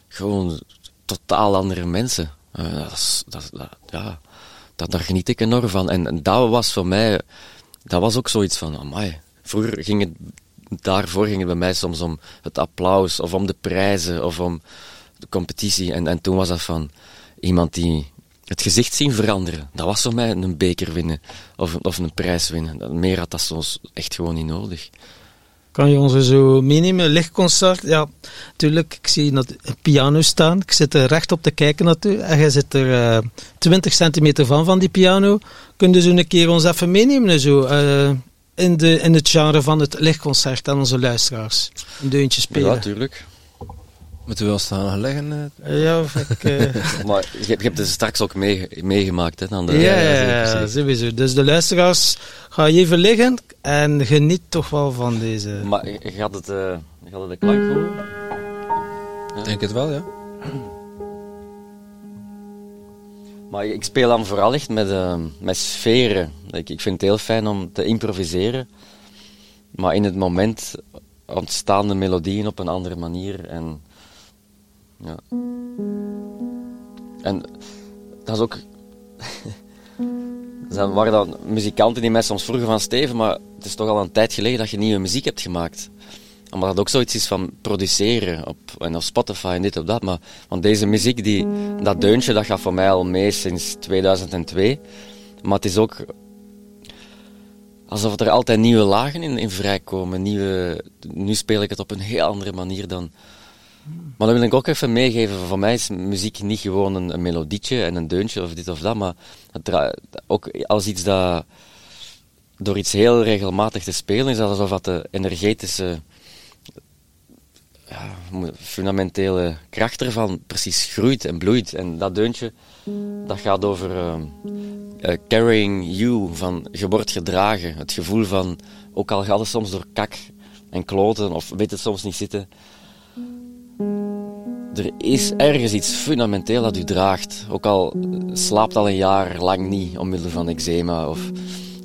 gewoon totaal andere mensen. Eh, dat dat, ja, dat, daar geniet ik enorm van. En dat was voor mij, dat was ook zoiets van, amai. Vroeger ging daarvoor ging het bij mij soms om het applaus, of om de prijzen, of om de competitie. En, en toen was dat van iemand die het gezicht zien veranderen. Dat was voor mij een beker winnen, of, of een prijs winnen. Meer had dat soms echt gewoon niet nodig. Kan je ons zo meenemen? Lichtconcert? Ja, natuurlijk. Ik zie een piano staan. Ik zit er recht op te kijken naartoe. En jij zit er eh 20 centimeter van, van die piano. Kun je zo een keer ons even meenemen? Zo, eh, in, de, in het genre van het lichtconcert aan onze luisteraars. Een deuntje Ja, spelen. natuurlijk. Moeten we wel staan gaan leggen? eh? Ja, of ik... eh, Maar je, hebt- je hebt het straks ook mee, meegemaakt, hè? Dan de, ja, ja, ja, sowieso. Dus de luisteraars, ga je even liggen en geniet toch wel van deze... Maar gaat het, eh, je gaat het de klank horen? Ik denk het wel, ja. Maar ik speel dan vooral echt met, eh, met sferen. Ik, ik vind het heel fijn om te improviseren. Maar in het moment ontstaan de melodieën op een andere manier. En, ja. en dat is ook... Zijn- waren dan muzikanten die mij soms vroegen van Steven, maar het is toch al een tijd geleden dat je nieuwe muziek hebt gemaakt. Omdat dat ook zoiets is van produceren op, en op Spotify en dit of dat. Maar, want deze muziek, die, dat deuntje, dat gaat voor mij al mee sinds 2002. Maar het is ook alsof er altijd nieuwe lagen in, in vrijkomen. Nieuwe, nu speel ik het op een heel andere manier dan, Maar dan wil ik ook even meegeven, voor mij is muziek niet gewoon een, melodietje en een deuntje of dit of dat, maar het ook als iets dat door iets heel regelmatig te spelen is, dat alsof dat de energetische ja, fundamentele kracht ervan precies groeit en bloeit. En dat deuntje, dat gaat over eh, eh, carrying you, van je wordt gedragen. Het gevoel van, ook al gaat het soms door kak en kloten, of weet het soms niet zitten, er is ergens iets fundamenteel dat u draagt. Ook al slaapt al een jaar lang niet, omwille van eczeema of,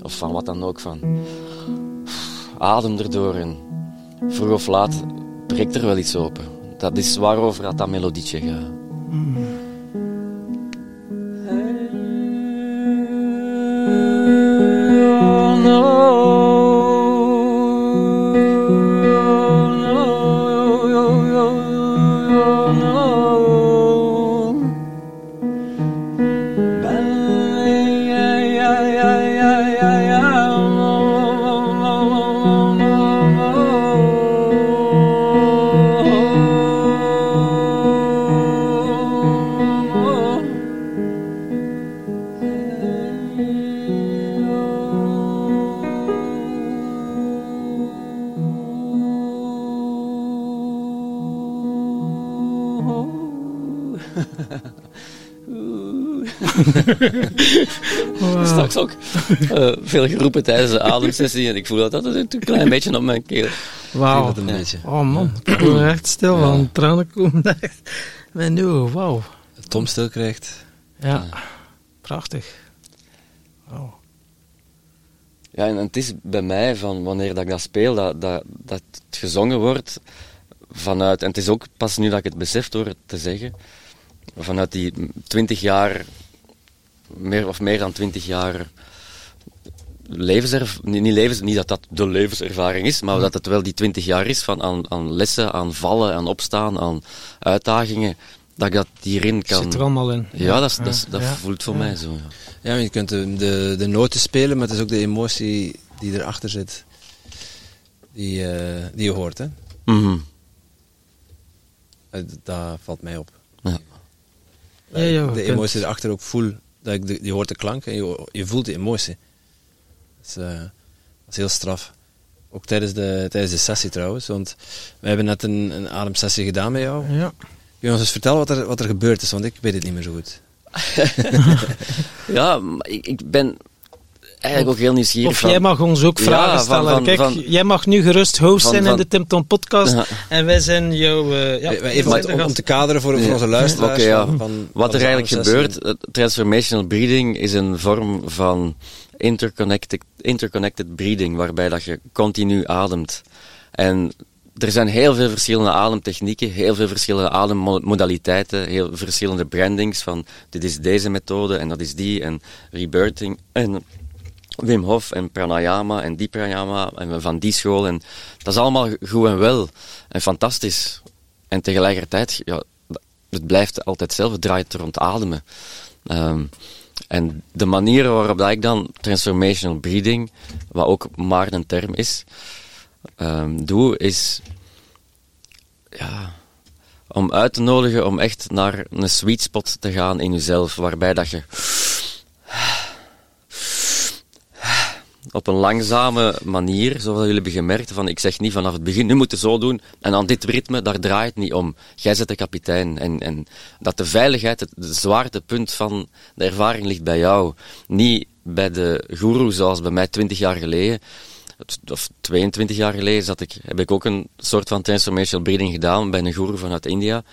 of van wat dan ook. Van. Adem erdoor en vroeg of laat breekt er wel iets open. Dat is waarover dat, dat melodietje gaat. eh, veel geroepen tijdens de ademsessie en ik voel dat dat een klein beetje op mijn keel. Wauw. Oh man, ik word er echt stil van. Tranen komen echt. Mijn nieuwe, wauw. Tom stil krijgt. Ja, prachtig. Wauw. Ja, en het is bij mij van wanneer dat ik dat speel, dat, dat, dat het gezongen wordt vanuit, en het is ook pas nu dat ik het besef door het te zeggen, vanuit die twintig jaar, meer of meer dan twintig jaar levenservaring, niet, niet, levens, niet dat dat de levenservaring is, maar dat het wel die twintig jaar is van aan, aan lessen, aan vallen, aan opstaan, aan uitdagingen, dat ik dat hierin kan... Zit er allemaal in. Ja, dat, is, dat, is- dat Ja. voelt voor mij zo. Ja. Je kunt de, de, de noten spelen, maar het is ook de emotie die erachter zit. Die, eh, die je hoort, hè. Mhm. Eh, Dat valt mij op. Ja. Ja, ja, de emotie erachter ook voel. Dat ik de, je hoort de klank en je, je voelt de emotie. Dat is, eh, dat is heel straf. Ook tijdens de, tijdens de sessie trouwens. Want we hebben net een, een ademsessie gedaan met jou. Ja. Kun je ons eens vertellen wat er, wat er gebeurd is? Want ik weet het niet meer zo goed. Ja, maar ik, ik ben eigenlijk ook heel nieuwsgierig. Of van- jij mag ons ook Ja, vragen van- stellen. van- Kijk, van- jij mag nu gerust host van- zijn in van- de Tim Tom podcast. Ja. En wij zijn jouw... eh, ja, Eh, wij Even zijn om, te kaderen voor, voor Ja. onze luisteraars. Ja. van- Wat van er eigenlijk gebeurt, transformational breathing is een vorm van interconnected, interconnected breathing, waarbij dat je continu ademt. En er zijn heel veel verschillende ademtechnieken, heel veel verschillende ademmodaliteiten, heel verschillende brandings van dit is deze methode en dat is die en rebirthing en Wim Hof en pranayama en die pranayama en van die school en dat is allemaal goed en wel en fantastisch. En tegelijkertijd, ja, het blijft altijd hetzelfde, het draait rond ademen. Ehm, en de manier waarop dat ik dan transformational breathing, wat ook maar een term is, ehm, doe, is ja, om uit te nodigen om echt naar een sweet spot te gaan in jezelf, waarbij dat je op een langzame manier, zoals jullie hebben gemerkt, van ik zeg niet vanaf het begin, nu moet je zo doen, en aan dit ritme, daar draait het niet om. Jij zet de kapitein. En, en dat de veiligheid, het, zwaartepunt van de ervaring ligt bij jou. Niet bij de guru, zoals bij mij 20 jaar geleden, of 22 jaar geleden, zat ik, heb ik ook een soort van transformational breathing gedaan bij een guru vanuit India.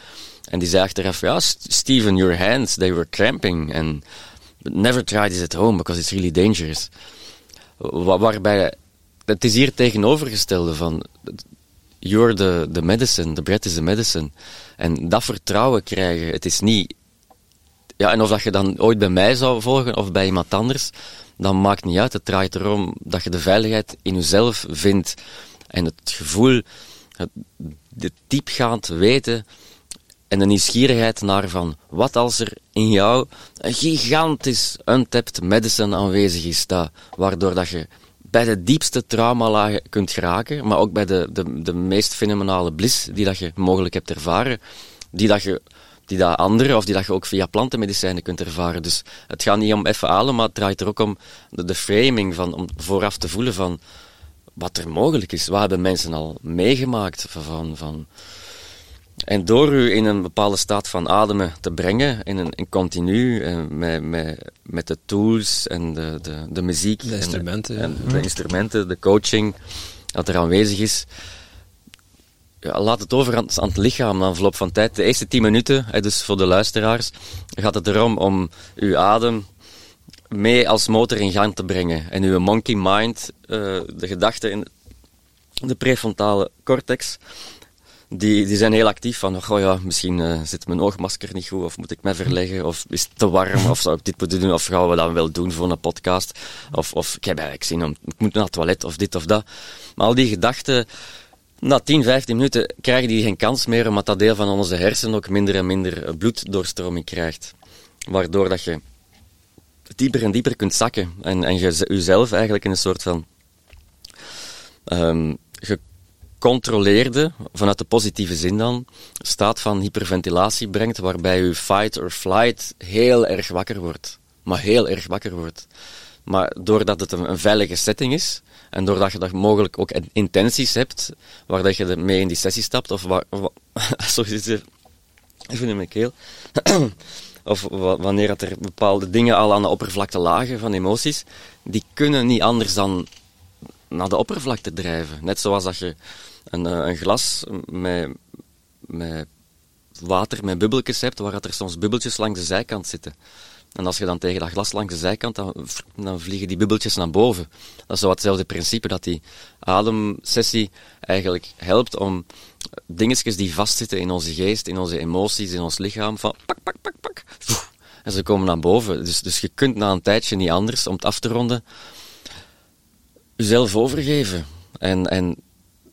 En die zei achteraf, ja, St- Steven, your hands, they were cramping. And never try this at home, because it's really dangerous. Wa- waarbij, het is hier tegenovergestelde van, you're the, medicine, the breath is the medicine. En dat vertrouwen krijgen, het is niet, ja, en of dat je dan ooit bij mij zou volgen of bij iemand anders, dan maakt niet uit. Het draait erom dat je de veiligheid in jezelf vindt. En het gevoel, het, de diepgaand weten en de nieuwsgierigheid naar van wat als er in jou een gigantisch untapped medicine aanwezig is, dat, waardoor dat je bij de diepste traumalagen kunt geraken, maar ook bij de, de, de meest fenomenale bliss die dat je mogelijk hebt ervaren, die dat je die dat andere of die dat je ook via plantenmedicijnen kunt ervaren. Dus het gaat niet om even halen, maar het draait er ook om de, de framing, van, om vooraf te voelen van wat er mogelijk is. Wat hebben mensen al meegemaakt van, van, en door u in een bepaalde staat van ademen te brengen, in een in continu, en eh, met, met, met de tools en de, de, de muziek. De instrumenten. En, de instrumenten, de coaching, dat er aanwezig is. Ja, laat het over aan, aan het lichaam na verloop van tijd. De eerste tien minuten, dus voor de luisteraars, gaat het erom om uw adem mee als motor in gang te brengen. En uw monkey mind, uh, de gedachten in de prefrontale cortex, die, die zijn heel actief van, oh ja, misschien uh, zit mijn oogmasker niet goed, of moet ik mij verleggen, of is het te warm, of zou ik dit moeten doen, of gaan we dat wel doen voor een podcast, of, of ik heb eigenlijk zin om, ik moet naar het toilet, of dit of dat. Maar al die gedachten, na 10, 15 minuten krijgen die geen kans meer, omdat dat deel van onze hersenen ook minder en minder bloeddoorstroming krijgt. Waardoor dat je dieper en dieper kunt zakken en, en je jezelf eigenlijk in een soort van um, gecontroleerde, vanuit de positieve zin dan, staat van hyperventilatie brengt, waarbij je fight or flight heel erg wakker wordt. Maar heel erg wakker wordt. Maar doordat het een, veilige setting is, en doordat je dat mogelijk ook intenties hebt, waar dat je mee in die sessie stapt, of waar, sorry, even in mijn keel, of wanneer er bepaalde dingen al aan de oppervlakte lagen van emoties, die kunnen niet anders dan naar de oppervlakte drijven. Net zoals dat je een, eh, een glas met, met water met bubbeltjes hebt, waar er soms bubbeltjes langs de zijkant zitten. En als je dan tegen dat glas langs de zijkant, dan, vliegen die bubbeltjes naar boven. Dat is zo hetzelfde principe dat die ademsessie eigenlijk helpt om dingetjes die vastzitten in onze geest, in onze emoties, in ons lichaam, van pak, pak, pak, pak. En ze komen naar boven. Dus, dus je kunt na een tijdje niet anders, om het af te ronden, jezelf overgeven. En, en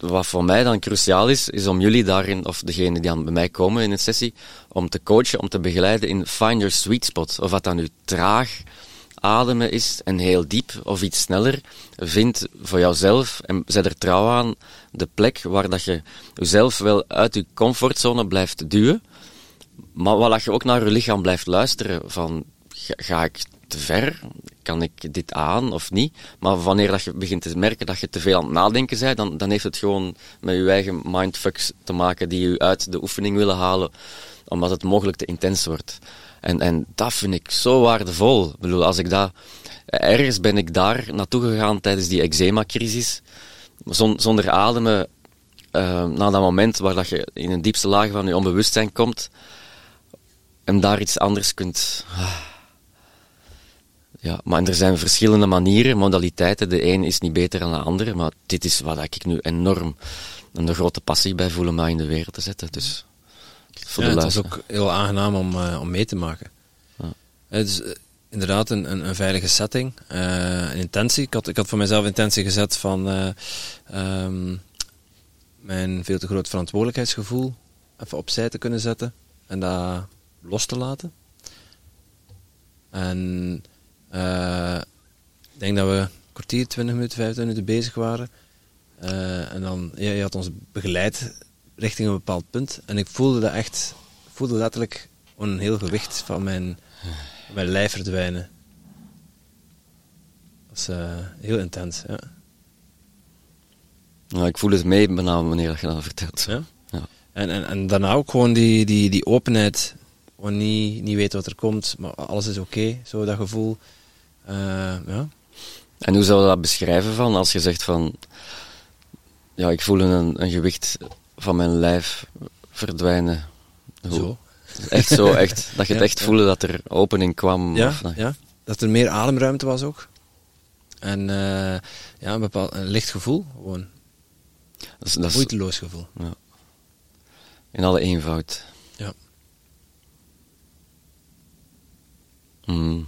wat voor mij dan cruciaal is, is om jullie daarin, of degene die aan bij mij komen in een sessie, om te coachen, om te begeleiden in find your sweet spot. Of wat dan nu traag ademen is en heel diep of iets sneller, vind voor jouzelf en zet er trouw aan de plek waar dat je jezelf wel uit je comfortzone blijft duwen, maar waar je ook naar je lichaam blijft luisteren van ga ik te ver? Kan ik dit aan of niet? Maar wanneer dat je begint te merken dat je te veel aan het nadenken bent, dan, dan heeft het gewoon met je eigen mindfucks te maken die je uit de oefening willen halen, omdat het mogelijk te intens wordt. En, en dat vind ik zo waardevol. Ik bedoel, als ik dat, ergens ben ik daar naartoe gegaan tijdens die eczema-crisis, zonder ademen, uh, na dat moment waar dat je in een diepste laag van je onbewustzijn komt, en daar iets anders kunt. Ah, ja, maar er zijn verschillende manieren, modaliteiten. De een is niet beter dan de andere, maar dit is wat ik nu enorm een grote passie bij voel om mij in de wereld te zetten. Dus voor ja, de het is ook heel aangenaam om, uh, om mee te maken. Ja. Het is uh, inderdaad een, een, een, veilige setting, uh, een intentie. Ik had, ik had voor mezelf intentie gezet van um, mijn veel te groot verantwoordelijkheidsgevoel even opzij te kunnen zetten en dat los te laten. En ik denk dat we een kwartier, 20 minuten, 25 minuten bezig waren. Uh, en dan, ja, je had ons begeleid richting een bepaald punt. En ik voelde dat echt, voelde letterlijk een heel gewicht van mijn, mijn lijf verdwijnen. Dat is uh, heel intens, ja. Nou, ik voel het mee bijna wanneer je dat vertelt. Ja? ja. En, en, en daarna ook gewoon die, die, die openheid, gewoon niet, niet weten wat er komt, maar alles is oké, zo dat gevoel. Uh, ja. En hoe zou je dat beschrijven van als je zegt van ja, ik voel een, een gewicht van mijn lijf verdwijnen. Hoe? Zo. Echt zo, echt. Dat je het echt voelde dat er opening kwam. Ja, of, ja, dat er meer ademruimte was ook. En uh, ja, een bepaald een licht gevoel, gewoon. Dat is, dat Moeiteloos gevoel. Ja. In alle eenvoud. Ja. Mm.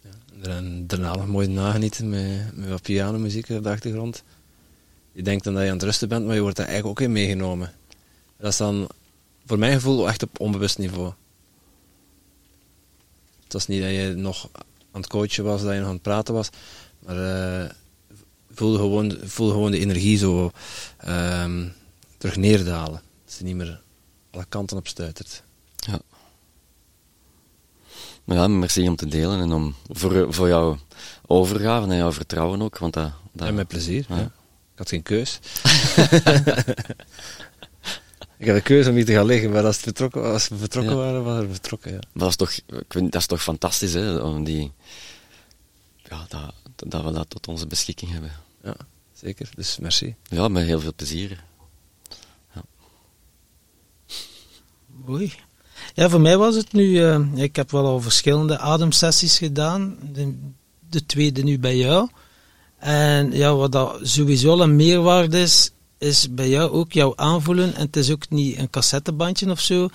En daarna nog mooi nagenieten met, met wat pianomuziek op de achtergrond. Je denkt dan dat je aan het rusten bent, maar je wordt daar eigenlijk ook in meegenomen. Dat is dan voor mijn gevoel echt op onbewust niveau. Het is niet dat je nog aan het coachen was, dat je nog aan het praten was. Maar uh, voelde, gewoon, voelde gewoon de energie zo um, terug neerdalen. Dat ze niet meer alle kanten op stuitert. Ja. Maar ja, merci om te delen en om voor, voor jouw overgave en jouw vertrouwen ook. Want dat, dat... Ja, met plezier. Ja. Ik had geen keus. ik had een keuze om hier te gaan liggen, maar als, het vertrokken, als we vertrokken waren, waren we vertrokken. Ja. Maar dat is toch, ik vind, dat is toch fantastisch, hè? Om die, ja, dat, dat we dat tot onze beschikking hebben. Ja, zeker. Dus merci. Ja, met heel veel plezier. Ja. Oei. Ja, voor mij was het nu. Uh, ik heb wel al verschillende ademsessies gedaan. De, de, tweede nu bij jou. En ja, wat dat sowieso een meerwaarde is, is bij jou ook jouw aanvoelen. En het is ook niet een cassettebandje of zo. Je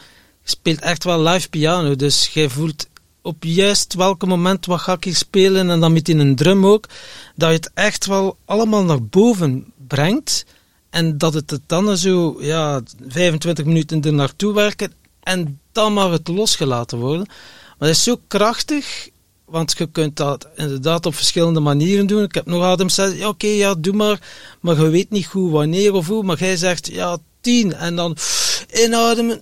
speelt echt wel live piano. Dus jij voelt op juist welke moment wat ga ik hier spelen. En dan met in een drum ook. Dat je het echt wel allemaal naar boven brengt. En dat het dan zo ja, 25 minuten er naartoe werken. En dan mag het losgelaten worden. Maar het is zo krachtig, want je kunt dat inderdaad op verschillende manieren doen. Ik heb nog Adam gezegd, oké, ja, doe maar. Maar je weet niet goed wanneer of hoe. Maar jij zegt, ja, tien. En dan inademen,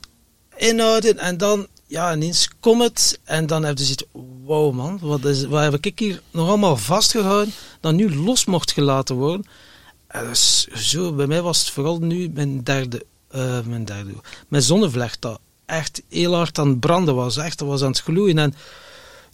inademen. En dan, ja, ineens komt het. En dan heb je zoiets, wow man, wat, is, wat heb ik hier nog allemaal vastgehouden, dat nu los mocht gelaten worden. En dus, zo, bij mij was het vooral nu mijn derde, uh, mijn derde, mijn zonnevlecht dat echt heel hard aan het branden was. Echt, dat was aan het gloeien. En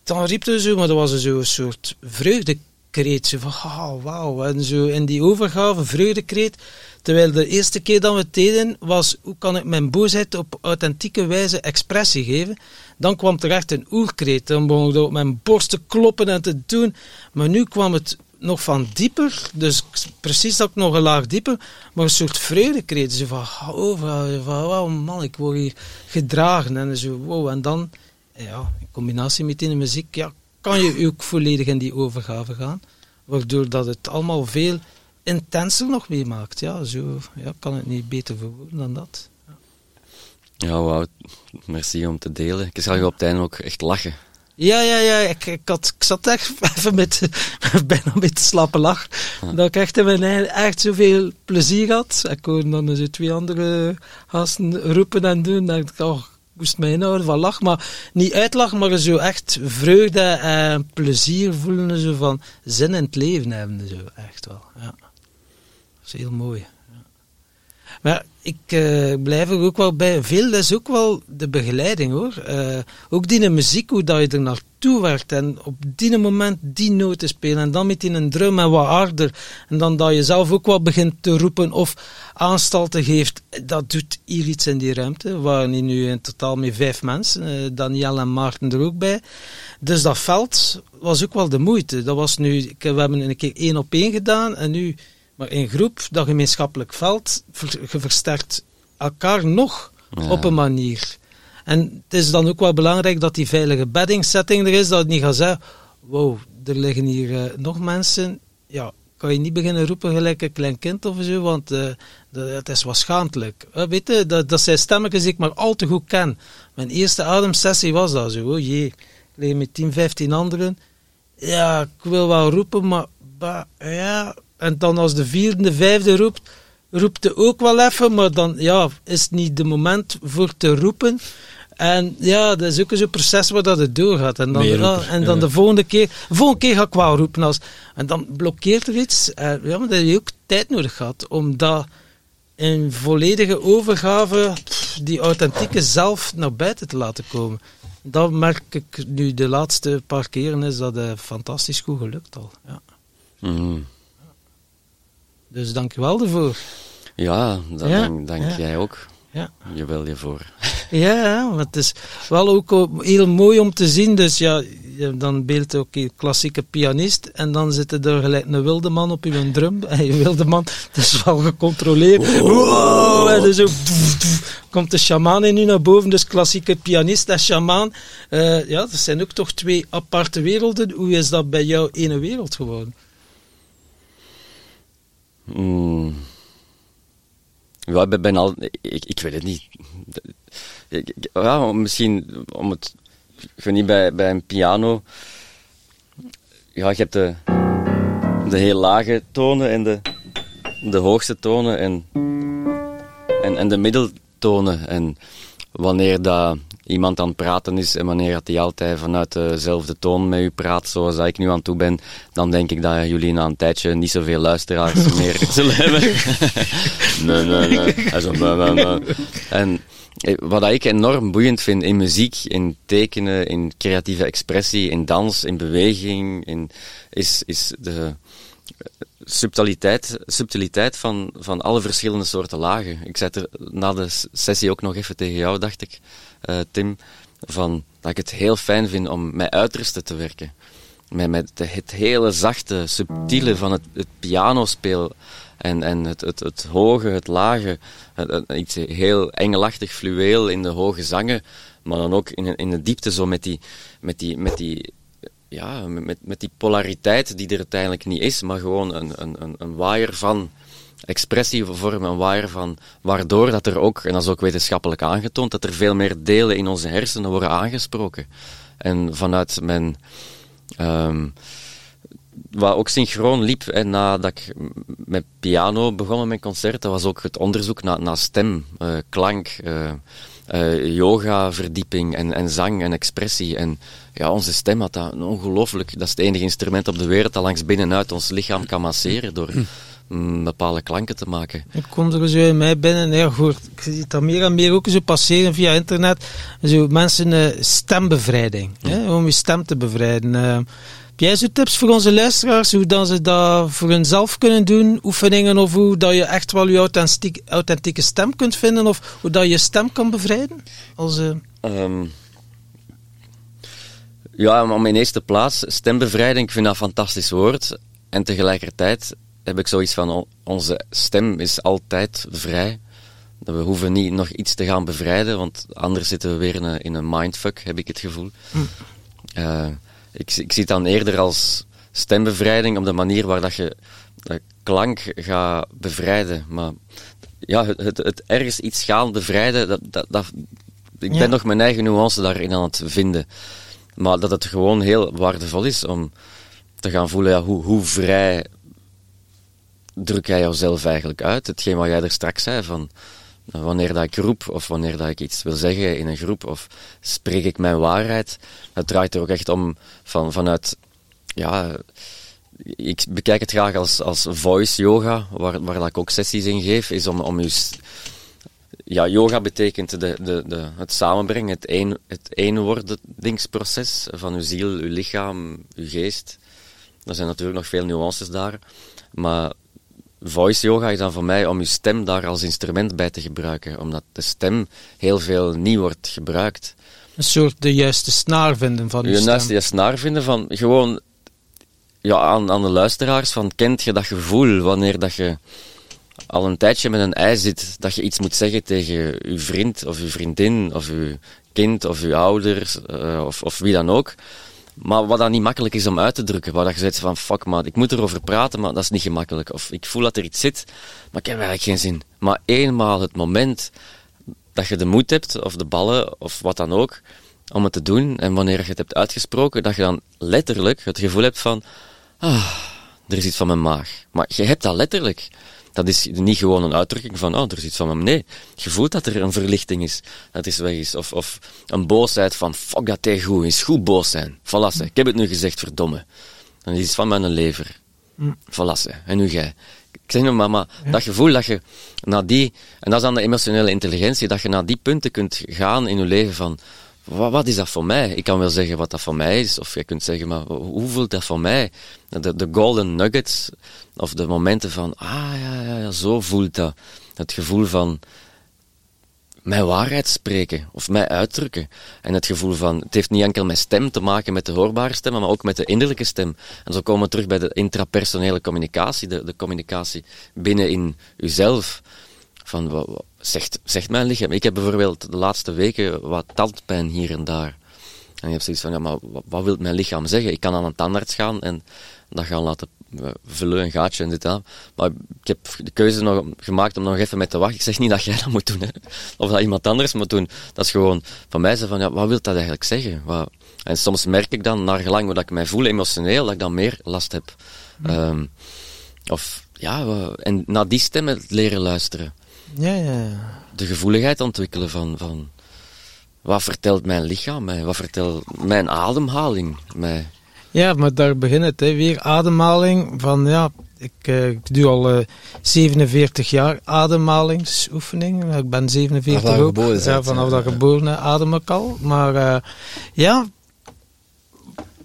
dan riep hij zo, maar dat was zo een soort vreugdekreet. Zo van, oh, wauw. En zo in die overgave, vreugdekreet. Terwijl de eerste keer dat we het deden, was hoe kan ik mijn boosheid op authentieke wijze expressie geven. Dan kwam er echt een oerkreet. Dan begon ik op mijn borst te kloppen en te doen. Maar nu kwam het nog van dieper, dus precies dat ik nog een laag dieper, maar een soort vreugdekreet. Zo van, oh, van, wow, man, ik word hier gedragen. En zo, wow, en dan, ja, in combinatie met die muziek, ja, kan je ook volledig in die overgave gaan. Waardoor dat het allemaal veel intenser nog meemaakt. Ja, zo ja, kan het niet beter verwoorden dan dat. Ja, ja wauw, merci om te delen. Ik zag je op het einde ook echt lachen. Ja, ja, ja. Ik, ik, had, ik zat echt even met, bijna met te slappe lach. Dat ik echt in mijn echt zoveel plezier had. Ik hoorde dan zo twee andere gasten roepen en doen. Dat ik oh, moest mij inhouden van lach. Maar niet uitlachen, maar zo echt vreugde en plezier voelen. Zo van zin in het leven hebben. Zo echt wel. Ja. Dat is heel mooi. Maar ik uh, blijf er ook wel bij. Veel is ook wel de begeleiding hoor. Uh, ook die muziek, hoe dat je er naartoe werkt. En op die moment die noten spelen. En dan met in een drum en wat harder. En dan dat je zelf ook wat begint te roepen of aanstalten geeft. Dat doet hier iets in die ruimte. We waren nu in totaal met vijf mensen. Uh, Daniel en Maarten er ook bij. Dus dat veld was ook wel de moeite. Dat was nu, we hebben een keer één op één gedaan. En nu maar in groep, dat gemeenschappelijk veld, je versterkt elkaar nog op een manier. En het is dan ook wel belangrijk dat die veilige beddingsetting er is, dat het niet gaat zeggen, wow, er liggen hier uh, nog mensen, ja, kan je niet beginnen roepen gelijk een klein kind of zo, want uh, het is wat schaamtelijk. Uh, weet je, dat, dat zijn stemmetjes die ik maar al te goed ken. Mijn eerste ademsessie was dat zo, oh jee, ik lig met 10, 15 anderen. Ja, ik wil wel roepen, maar bah, ja, en dan als de vierde, vijfde roept, roept hij ook wel even, maar dan ja, is het niet de moment voor te roepen. En ja, dat is ook zo'n proces waar dat het doorgaat. En dan, ja, en dan de volgende keer, de volgende keer ga ik wel roepen. Als, en dan blokkeert er iets. En, ja, maar dat je ook tijd nodig gehad om dat in volledige overgave, die authentieke zelf naar buiten te laten komen. Dat merk ik nu de laatste paar keren, is dat uh, fantastisch goed gelukt al. Ja. Mm. Dus dank je wel ervoor. Ja, dat dank, dank jij ook. Ja. Je wil je voor. Ja, maar het is wel ook heel mooi om te zien. Dus ja, dan beeld ook een klassieke pianist. En dan zit er gelijk een wilde man op je drum. En je wilde man, dat is wel gecontroleerd. Wow, en zo komt de shaman in u naar boven. Dus klassieke pianist en shaman. Uh, ja, dat zijn ook toch twee aparte werelden. Hoe is dat bij jou ene wereld geworden? Mm. Ja, ik ben al... Ik, ik weet het niet. Ja, misschien om het... Ik niet bij, bij een piano... ja, je hebt de, de heel lage tonen en de, de hoogste tonen en, en, en de middeltonen. En wanneer dat iemand aan het praten is en wanneer dat hij altijd vanuit dezelfde toon met u praat, zoals dat ik nu aan toe ben, dan denk ik dat jullie na een tijdje niet zoveel luisteraars meer zullen hebben. nee, nee, nee. En, zo, nee, nee, nee. en eh, wat ik enorm boeiend vind in muziek, in tekenen, in creatieve expressie, in dans, in beweging, in, is, is de subtiliteit, subtiliteit van, van alle verschillende soorten lagen. Ik zei er na de sessie ook nog even tegen jou, dacht ik, uh, Tim, van dat ik het heel fijn vind om met uitersten te werken. Met, met het hele zachte, subtiele van het, het pianospeel en, en het, het, het hoge, het lage, iets heel engelachtig fluweel in de hoge zangen, maar dan ook in, in de diepte zo met die, met die, met die ja, met, met die polariteit die er uiteindelijk niet is, maar gewoon een, een, een waaier van expressie vormen, een waaier van waardoor dat er ook, en dat is ook wetenschappelijk aangetoond, dat er veel meer delen in onze hersenen worden aangesproken. En vanuit mijn um, wat ook synchroon liep en nadat ik met piano begon met concert, dat was ook het onderzoek naar, stem, klank, uh, uh, yoga, verdieping en, en zang en expressie. En ja, onze stem had dat ongelooflijk. Dat is het enige instrument op de wereld dat langs binnenuit ons lichaam kan masseren door mm, bepaalde klanken te maken. Ik kom er zo in mij binnen. Ja, goed, ik zie dat meer en meer ook zo passeren via internet. Zo mensen uh, stembevrijding. Hè, om je stem te bevrijden. Uh, heb jij zo tips voor onze luisteraars, hoe dan ze dat voor hunzelf kunnen doen? Oefeningen of hoe dat je echt wel je authentieke, authentieke stem kunt vinden? Of hoe dat je stem kan bevrijden? Als, uh... um, ja, om in eerste plaats, stembevrijding, ik vind dat een fantastisch woord. En tegelijkertijd heb ik zoiets van, onze stem is altijd vrij. We hoeven niet nog iets te gaan bevrijden, want anders zitten we weer in een, in een mindfuck, heb ik het gevoel. Hm. Uh, ik, ik zie het dan eerder als stembevrijding op de manier waar dat je de klank gaat bevrijden. Maar ja, het, het, het ergens iets gaan bevrijden, dat, dat, dat ik ben nog mijn eigen nuance daarin aan het vinden. Maar dat het gewoon heel waardevol is om te gaan voelen, ja, hoe, hoe vrij druk jij jouzelf eigenlijk uit? Hetgeen wat jij er straks zei, van wanneer dat ik roep of wanneer dat ik iets wil zeggen in een groep of spreek ik mijn waarheid. Het draait er ook echt om van, vanuit, ja, ik bekijk het graag als, als voice yoga, waar, waar dat ik ook sessies in geef, is om, om je, ja, yoga betekent de, de, de, het samenbrengen, het, een, het eenwordingsproces van uw ziel, uw lichaam, uw geest. Er zijn natuurlijk nog veel nuances daar, maar voice yoga is dan voor mij om je stem daar als instrument bij te gebruiken, omdat de stem heel veel niet wordt gebruikt. Een soort de juiste snaar vinden van je, je stem. De juiste snaar vinden van gewoon ja, aan, aan de luisteraars van kent je dat gevoel wanneer dat je al een tijdje met een ei zit, dat je iets moet zeggen tegen je vriend of je vriendin of je kind of je ouders uh, of, of wie dan ook. Maar wat dan niet makkelijk is om uit te drukken. Waar dat je zegt van, fuck man, ik moet erover praten, maar dat is niet gemakkelijk. Of ik voel dat er iets zit, maar ik heb eigenlijk geen zin. Maar eenmaal het moment dat je de moed hebt, of de ballen, of wat dan ook, om het te doen, en wanneer je het hebt uitgesproken, dat je dan letterlijk het gevoel hebt van, ah, er is iets van mijn maag. Maar je hebt dat letterlijk. Dat is niet gewoon een uitdrukking van, oh, er is iets van hem. Nee, je voelt dat er een verlichting is, dat is weg is. Of, of een boosheid van, fuck, dat hij goed is. Goed boos zijn. Voilà, ik heb het nu gezegd, verdomme. Dan is iets van mijn lever. Mm. Voilà, en nu jij. Ik zeg nog maar, maar dat gevoel dat je naar die, en dat is dan de emotionele intelligentie, dat je naar die punten kunt gaan in je leven van, wat, wat, is dat voor mij? Ik kan wel zeggen wat dat voor mij is, of je kunt zeggen, maar hoe voelt dat voor mij? De, de golden nuggets, of de momenten van, ah ja, ja, ja, zo voelt dat. Het gevoel van mijn waarheid spreken, of mij uitdrukken. En het gevoel van, het heeft niet enkel met stem te maken, met de hoorbare stem, maar ook met de innerlijke stem. En zo komen we terug bij de intrapersonele communicatie, de, de communicatie binnen in uzelf. Van, wat, zegt, zegt mijn lichaam. Ik heb bijvoorbeeld de laatste weken wat tandpijn hier en daar. En je hebt zoiets van, ja, maar wat, wat wil mijn lichaam zeggen? Ik kan aan een tandarts gaan en dat gaan laten we vullen een gaatje en dit aan. Maar ik heb de keuze nog gemaakt om nog even met te wachten. Ik zeg niet dat jij dat moet doen, hè. of dat iemand anders moet doen. Dat is gewoon van mij zo van, ja, wat wil dat eigenlijk zeggen? Wat... En soms merk ik dan, naar gelang hoe ik mij voel emotioneel, dat ik dan meer last heb. Ehm, of ja, we- en naar die stemmen leren luisteren. Ja, ja, ja. De gevoeligheid ontwikkelen van, van wat vertelt mijn lichaam mij? Wat vertelt mijn ademhaling mij? Ja, maar daar begint het, hè. weer ademhaling. Van, ja, ik, eh, ik doe al eh, 47 jaar ademhalingsoefening. Ik ben 47 Vanaf dat je ook. geboren ja, vanaf dat geboren adem ik al. Maar eh, ja,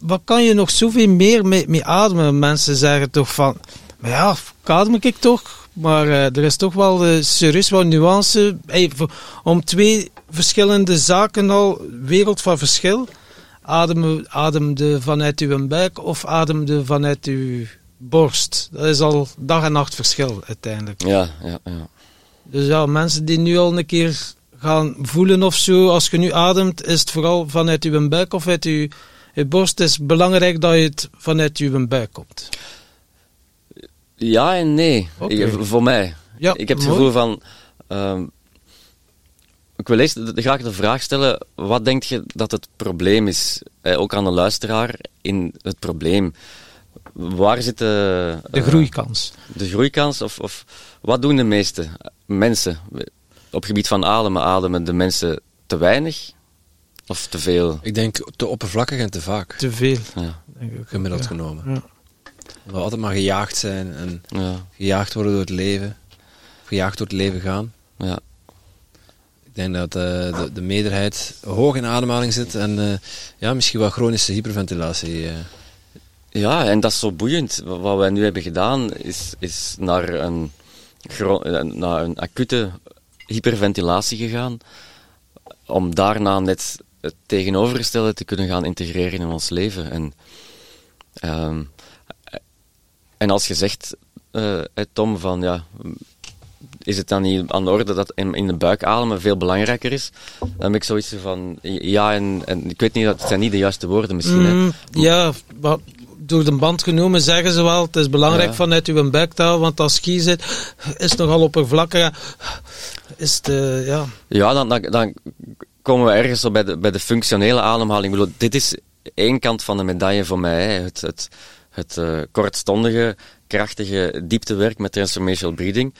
wat kan je nog zoveel meer mee, mee ademen? Mensen zeggen toch van, maar ja, adem ik toch? Maar eh, er is toch wel eh, serieus wat nuance. Hey, om twee verschillende zaken al, wereld van verschil. Adem, ademde vanuit uw buik of ademde vanuit uw borst. Dat is al dag en nacht verschil uiteindelijk. Ja, ja, ja. Dus ja, mensen die nu al een keer gaan voelen of zo, als je nu ademt, is het vooral vanuit uw buik of uit uw, uw borst. Het is belangrijk dat je het vanuit uw buik komt. Ja en nee. Ik- voor mij. Ja, ik heb het mooi. gevoel van. ehm, ik wil eerst de- graag de vraag stellen: wat denk je dat het probleem is? Eh, ook aan de luisteraar in het probleem. Waar zit de, De eh, groeikans. de groeikans? Of, of wat doen de meeste mensen op het gebied van ademen? Ademen de mensen te weinig of te veel? Ik denk te oppervlakkig en te vaak, Te veel, Ja, denk ik. ook, gemiddeld ja. genomen. Ja. Dat we altijd maar gejaagd zijn en ja, gejaagd worden door het leven. Gejaagd door het leven gaan. ja. Ik denk dat eh, de, de meerderheid hoog in ademhaling zit en eh, ja, misschien wel chronische hyperventilatie. eh. Ja, en dat is zo boeiend. Wa- Wat wij nu hebben gedaan, is, is naar, een, naar een acute hyperventilatie gegaan. Om daarna net het tegenovergestelde te kunnen gaan integreren in ons leven. En, ehm, en als je zegt, Tom, van ja, is het dan niet aan de orde dat in, in de buik ademen veel belangrijker is? Dan heb ik zoiets van, ja, en, en ik weet niet, dat het zijn niet de juiste woorden misschien. hè. Mm, ja, wat- door de band genomen zeggen ze wel, het is belangrijk Ja. vanuit uw buiktaal, want als je zit, is het nogal oppervlakkig. Is het, eh, ja... Ja, dan, dan, dan komen we ergens zo bij de, bij de functionele ademhaling. Ik bedoel, dit is één kant van de medaille voor mij. hè. Het, het, het eh, kortstondige, krachtige dieptewerk met transformational breathing.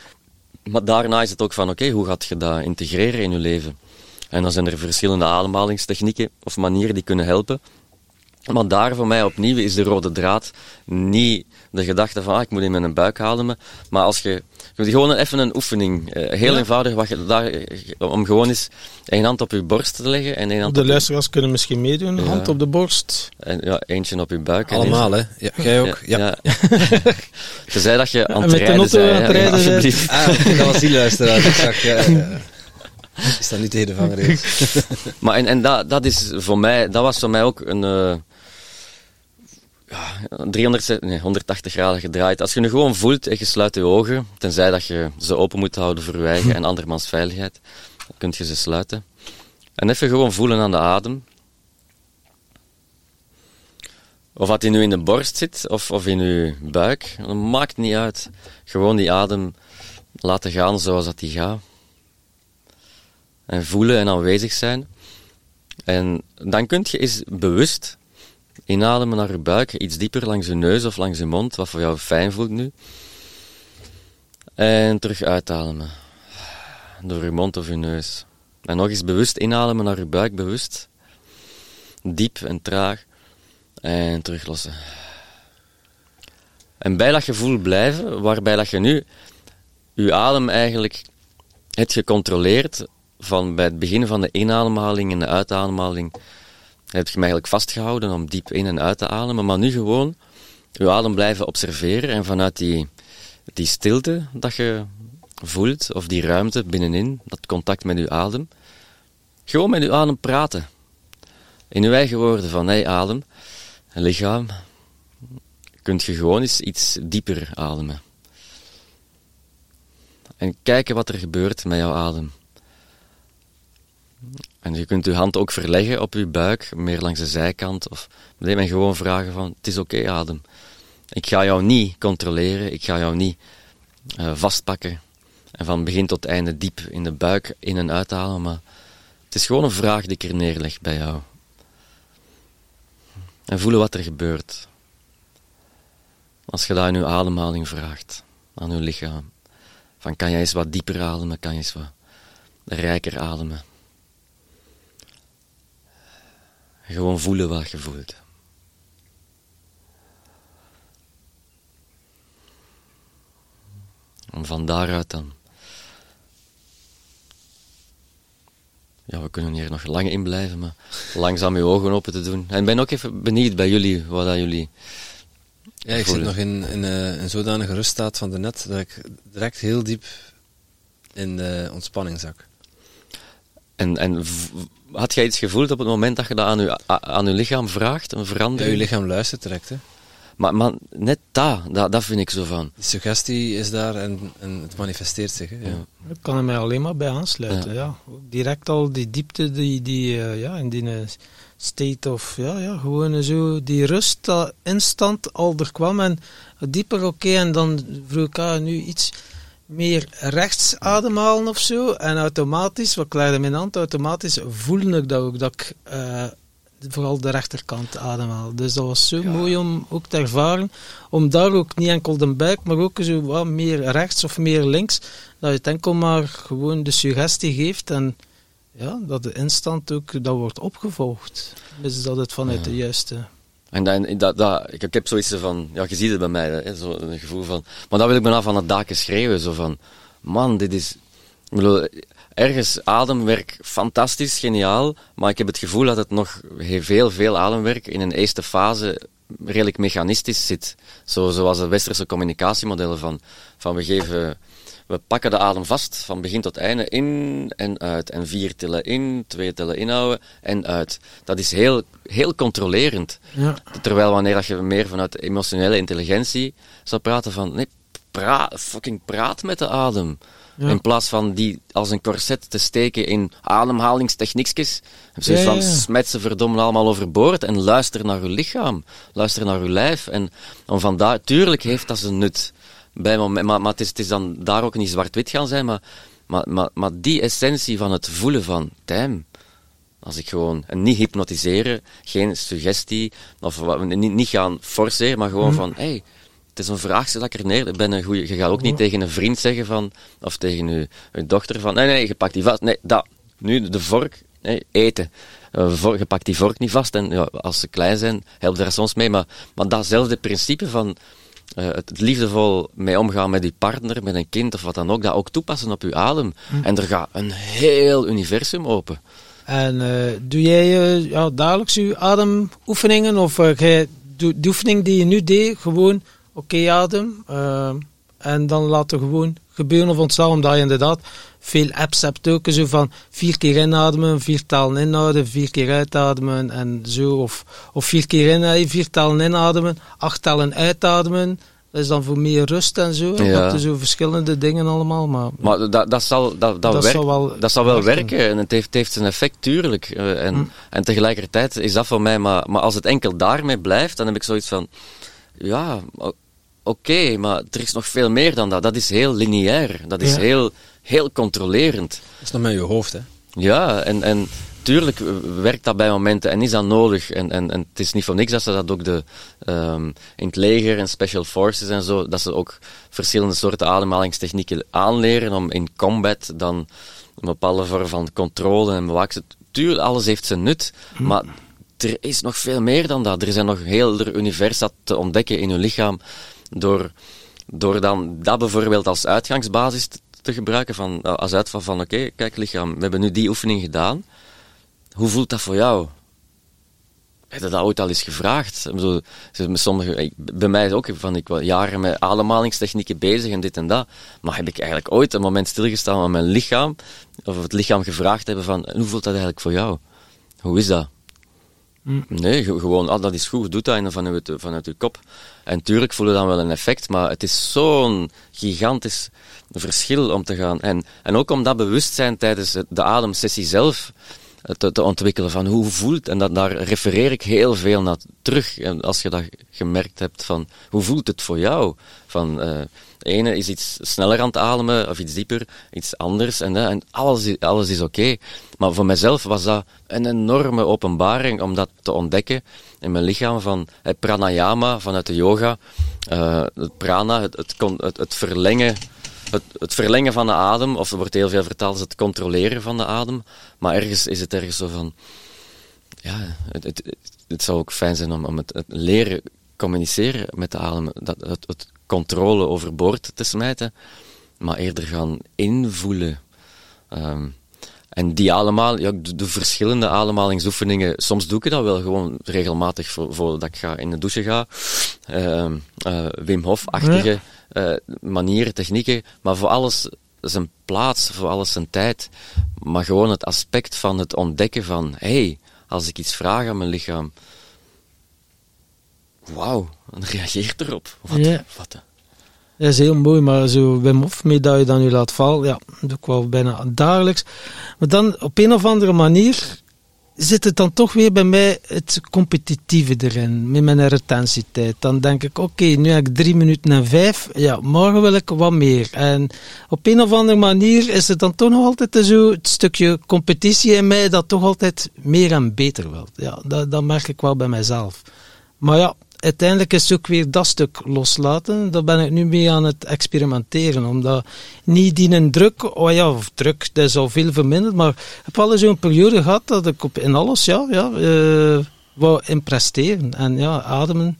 Maar daarna is het ook van, oké, hoe gaat je dat integreren in je leven? En dan zijn er verschillende ademhalingstechnieken of manieren die kunnen helpen. Maar daar voor mij opnieuw is de rode draad niet de gedachte van ah, ik moet in mijn buik ademen. Maar als je, je moet gewoon even een oefening, eh, heel Ja. eenvoudig, wat je daar, eh, om gewoon eens één hand op je borst te leggen en één hand De op je, luisteraars kunnen misschien meedoen, Ja. hand op de borst. en, ja, eentje op je buik. en Allemaal, hè? Ja, jij ook? Ja. ja. Tenzij dat je aan met het de rijden auto bent, aan het rijden alsjeblieft. Ah, dat was die luisteraar. Ik zag, ja, ja. Is dat niet de vanger is? Maar en, en dat, dat is voor mij, dat was voor mij ook een eh, 300, nee, 180 graden gedraaid. Als je nu gewoon voelt en je sluit je ogen, tenzij dat je ze open moet houden voor je eigen en andermans veiligheid, dan kun je ze sluiten. En even gewoon voelen aan de adem. Of dat die nu in de borst zit of, of in je buik, dat maakt niet uit. Gewoon die adem laten gaan zoals dat die gaat. En voelen en aanwezig zijn. En dan kun je eens bewust inademen naar je buik, iets dieper langs je neus of langs je mond, wat voor jou fijn voelt nu. En terug uitademen. Door je mond of je neus. En nog eens bewust inademen naar je buik, bewust. Diep en traag. En teruglossen. En bij dat gevoel blijven, waarbij dat je nu je adem eigenlijk hebt gecontroleerd van bij het begin van de inademhaling en de uitademhaling heb je me eigenlijk vastgehouden om diep in en uit te ademen, maar nu gewoon je adem blijven observeren en vanuit die, die stilte dat je voelt, of die ruimte binnenin, dat contact met je adem, gewoon met je adem praten. In je eigen woorden van, hé adem, lichaam, kunt je gewoon eens iets dieper ademen. En kijken wat er gebeurt met jouw adem. En je kunt je hand ook verleggen op je buik, meer langs de zijkant. Of meteen gewoon vragen van, het is oké adem. Ik ga jou niet controleren, ik ga jou niet uh, vastpakken en van begin tot einde diep in de buik in- en uithalen, maar het is gewoon een vraag die ik er neerleg bij jou. En voelen wat er gebeurt. Als je dat in je ademhaling vraagt, aan je lichaam. Van kan jij eens wat dieper ademen, kan je eens wat rijker ademen. Gewoon voelen wat je voelt. En van daaruit dan. Ja, we kunnen hier nog lang in blijven, maar langzaam je ogen open te doen. En ik ben ook even benieuwd bij jullie, wat dat jullie. Ja, ik voelen. zit nog in, in eh, een zodanige ruststaat van de net dat ik direct heel diep in de ontspanning zak. En, en had jij iets gevoeld op het moment dat je dat aan je, aan je lichaam vraagt, een Ja, verandering? je lichaam luistert direct. Hè. Maar, maar net dat, dat, dat vind ik zo van. Die suggestie is daar en, en het manifesteert zich. Hè. Ja. Ja. Ik kan er mij alleen maar bij aansluiten. Ja. Direct al die diepte die, die eh, ja, in die eh, state of, ja, ja, gewoon zo, die rust, dat instant al er kwam en dieper oké en dan vroeg ik ah, nu iets meer rechts ademhalen of zo en automatisch, wat legde mijn hand, automatisch voelde ik dat ook, dat ik eh, vooral de rechterkant ademhaal. Dus dat was zo mooi om ook te ervaren, om daar ook niet enkel de buik, maar ook zo wat meer rechts of meer links, dat je het enkel maar gewoon de suggestie geeft en ja, dat de instant ook dat wordt opgevolgd. Dus dat het vanuit de juiste... En dan, dat, dat, ik, heb zoiets van, ja, je ziet het bij mij, zo een gevoel van, maar dan wil ik me af van het daken schreeuwen, zo van, man, dit is, ergens ademwerk fantastisch, geniaal, maar ik heb het gevoel dat het nog veel, veel ademwerk in een eerste fase redelijk mechanistisch zit. Zo, zoals de westerse communicatiemodellen van, van we geven, we pakken de adem vast van begin tot einde, in en uit. En vier tellen in, twee tellen inhouden en uit. Dat is heel, heel controlerend. Ja. Terwijl wanneer dat je meer vanuit emotionele intelligentie zou praten van, nee, pra fucking praat met de adem. Ja. In plaats van die als een corset te steken in ademhalingstechniekjes. Zoiets Ja, van, smet ze verdomme allemaal overboord en luister naar je lichaam. Luister naar je lijf. En om vandaar, tuurlijk heeft dat zijn nut. Bij moment, maar, maar het, is, het is dan daar ook niet zwart-wit gaan zijn, maar, maar, maar, maar die essentie van het voelen van, damn, als ik gewoon, en niet hypnotiseren, geen suggestie, of niet, niet gaan forceren, maar gewoon van, hey, het is een vraagstuk dat ik er neer, ben een goeie, je gaat ook niet tegen een vriend zeggen van, of tegen je, je dochter van, nee, nee, je pakt die vast, nee, dat, nu de vork, nee, eten. Eh, vor- je pakt die vork niet vast en ja, als ze klein zijn, helpt daar soms mee, maar, maar datzelfde principe van eh, het liefdevol mee omgaan met je partner, met een kind of wat dan ook, dat ook toepassen op je adem. En er gaat een heel universum open. En eh, doe jij eh, ja, dagelijks je ademoefeningen? Of de oefening die je nu deed, gewoon oké adem. En dan laten gewoon gebeuren of ontstaan, omdat je inderdaad veel apps hebt ook. Zo van vier keer inademen, vier talen inhouden, vier keer uitademen en zo. Of, of vier keer in, eh, vier talen inademen, acht talen uitademen. Dat is dan voor meer rust en zo. Ja. hebt zo verschillende dingen allemaal. Maar, Maar dat, dat, zal, dat, dat, Dat werkt, zal wel dat zal wel werken. werken en het heeft, het heeft zijn effect, tuurlijk. Eh, en, Hm. en tegelijkertijd is dat voor mij, maar, maar als het enkel daarmee blijft, dan heb ik zoiets van, ja, oké, maar er is nog veel meer dan dat. Dat is heel lineair, dat is Ja. heel, heel controlerend. Dat is nog met je hoofd. Hè. Ja, en, en tuurlijk werkt dat bij momenten en is dat nodig. En, en, en het is niet voor niks dat ze dat ook de, ehm, in het leger en special forces en zo, dat ze ook verschillende soorten ademhalingstechnieken aanleren om in combat dan een bepaalde vorm van controle en bewaken. Tuurlijk, alles heeft zijn nut, maar er is nog veel meer dan dat. Er zijn nog heel er universa te ontdekken in uw lichaam door, door dan dat bijvoorbeeld als uitgangsbasis te, gebruiken, van, als uitval van oké, kijk lichaam, we hebben nu die oefening gedaan. Hoe voelt dat voor jou? Heb je dat ooit al eens gevraagd? Met sommige, bij mij is ook van, ik was jaren met ademhalingstechnieken bezig en dit en dat. Maar heb ik eigenlijk ooit een moment stilgestaan aan mijn lichaam, of het lichaam gevraagd hebben van, hoe voelt dat eigenlijk voor jou? Hoe is dat? Nee, ge- gewoon, ah, dat is goed, doe dat vanuit, vanuit je kop. En tuurlijk voelen dan wel een effect, maar het is zo'n gigantisch verschil om te gaan. En, en ook om dat bewustzijn tijdens de ademsessie zelf te, te ontwikkelen van hoe voelt, en dat, daar refereer ik heel veel naar terug. En als je dat gemerkt hebt van hoe voelt het voor jou? Van, uh, de ene is iets sneller aan het ademen of iets dieper, iets anders en, uh, en alles, alles is oké. Maar voor mezelf was dat een enorme openbaring om dat te ontdekken in mijn lichaam van het pranayama vanuit de yoga. Uh, het prana, het, het, het, het verlengen het, het, verlengen van de adem, of er wordt heel veel vertaald als het controleren van de adem, maar ergens is het ergens zo van, ja, het, het, het zou ook fijn zijn om, om het, leren communiceren met de adem, dat, het, het controle overboord te smijten, maar eerder gaan invoelen. Um, en die allemaal, ja, de, de, verschillende ademhalingsoefeningen, soms doe ik dat wel gewoon regelmatig voor, voordat ik ga in de douche ga. Uh, uh, Wim Hof-achtige uh, manieren, technieken, maar voor alles zijn plaats, voor alles zijn tijd. Maar gewoon het aspect van het ontdekken van, hey, als ik iets vraag aan mijn lichaam, wauw, dan reageert erop. Wat, ja. wat, dat is heel mooi, maar zo Wim Hof je dan nu laat vallen, ja, dat doe ik wel bijna dagelijks. Maar dan op een of andere manier zit het dan toch weer bij mij het competitieve erin, met mijn retentietijd. Dan denk ik, oké, nu heb ik drie minuten en vijf, ja, morgen wil ik wat meer. En op een of andere manier is het dan toch nog altijd zo het stukje competitie in mij dat toch altijd meer en beter wil. Ja, dat, dat merk ik wel bij mijzelf. Maar ja, uiteindelijk is ook weer dat stuk loslaten. Daar ben ik nu mee aan het experimenteren. Omdat niet die een druk, oh ja, of druk, dat is al veel verminderd. Maar ik heb wel zo'n periode gehad dat ik op, in alles, ja, ja uh, wou in presteren. En ja, ademen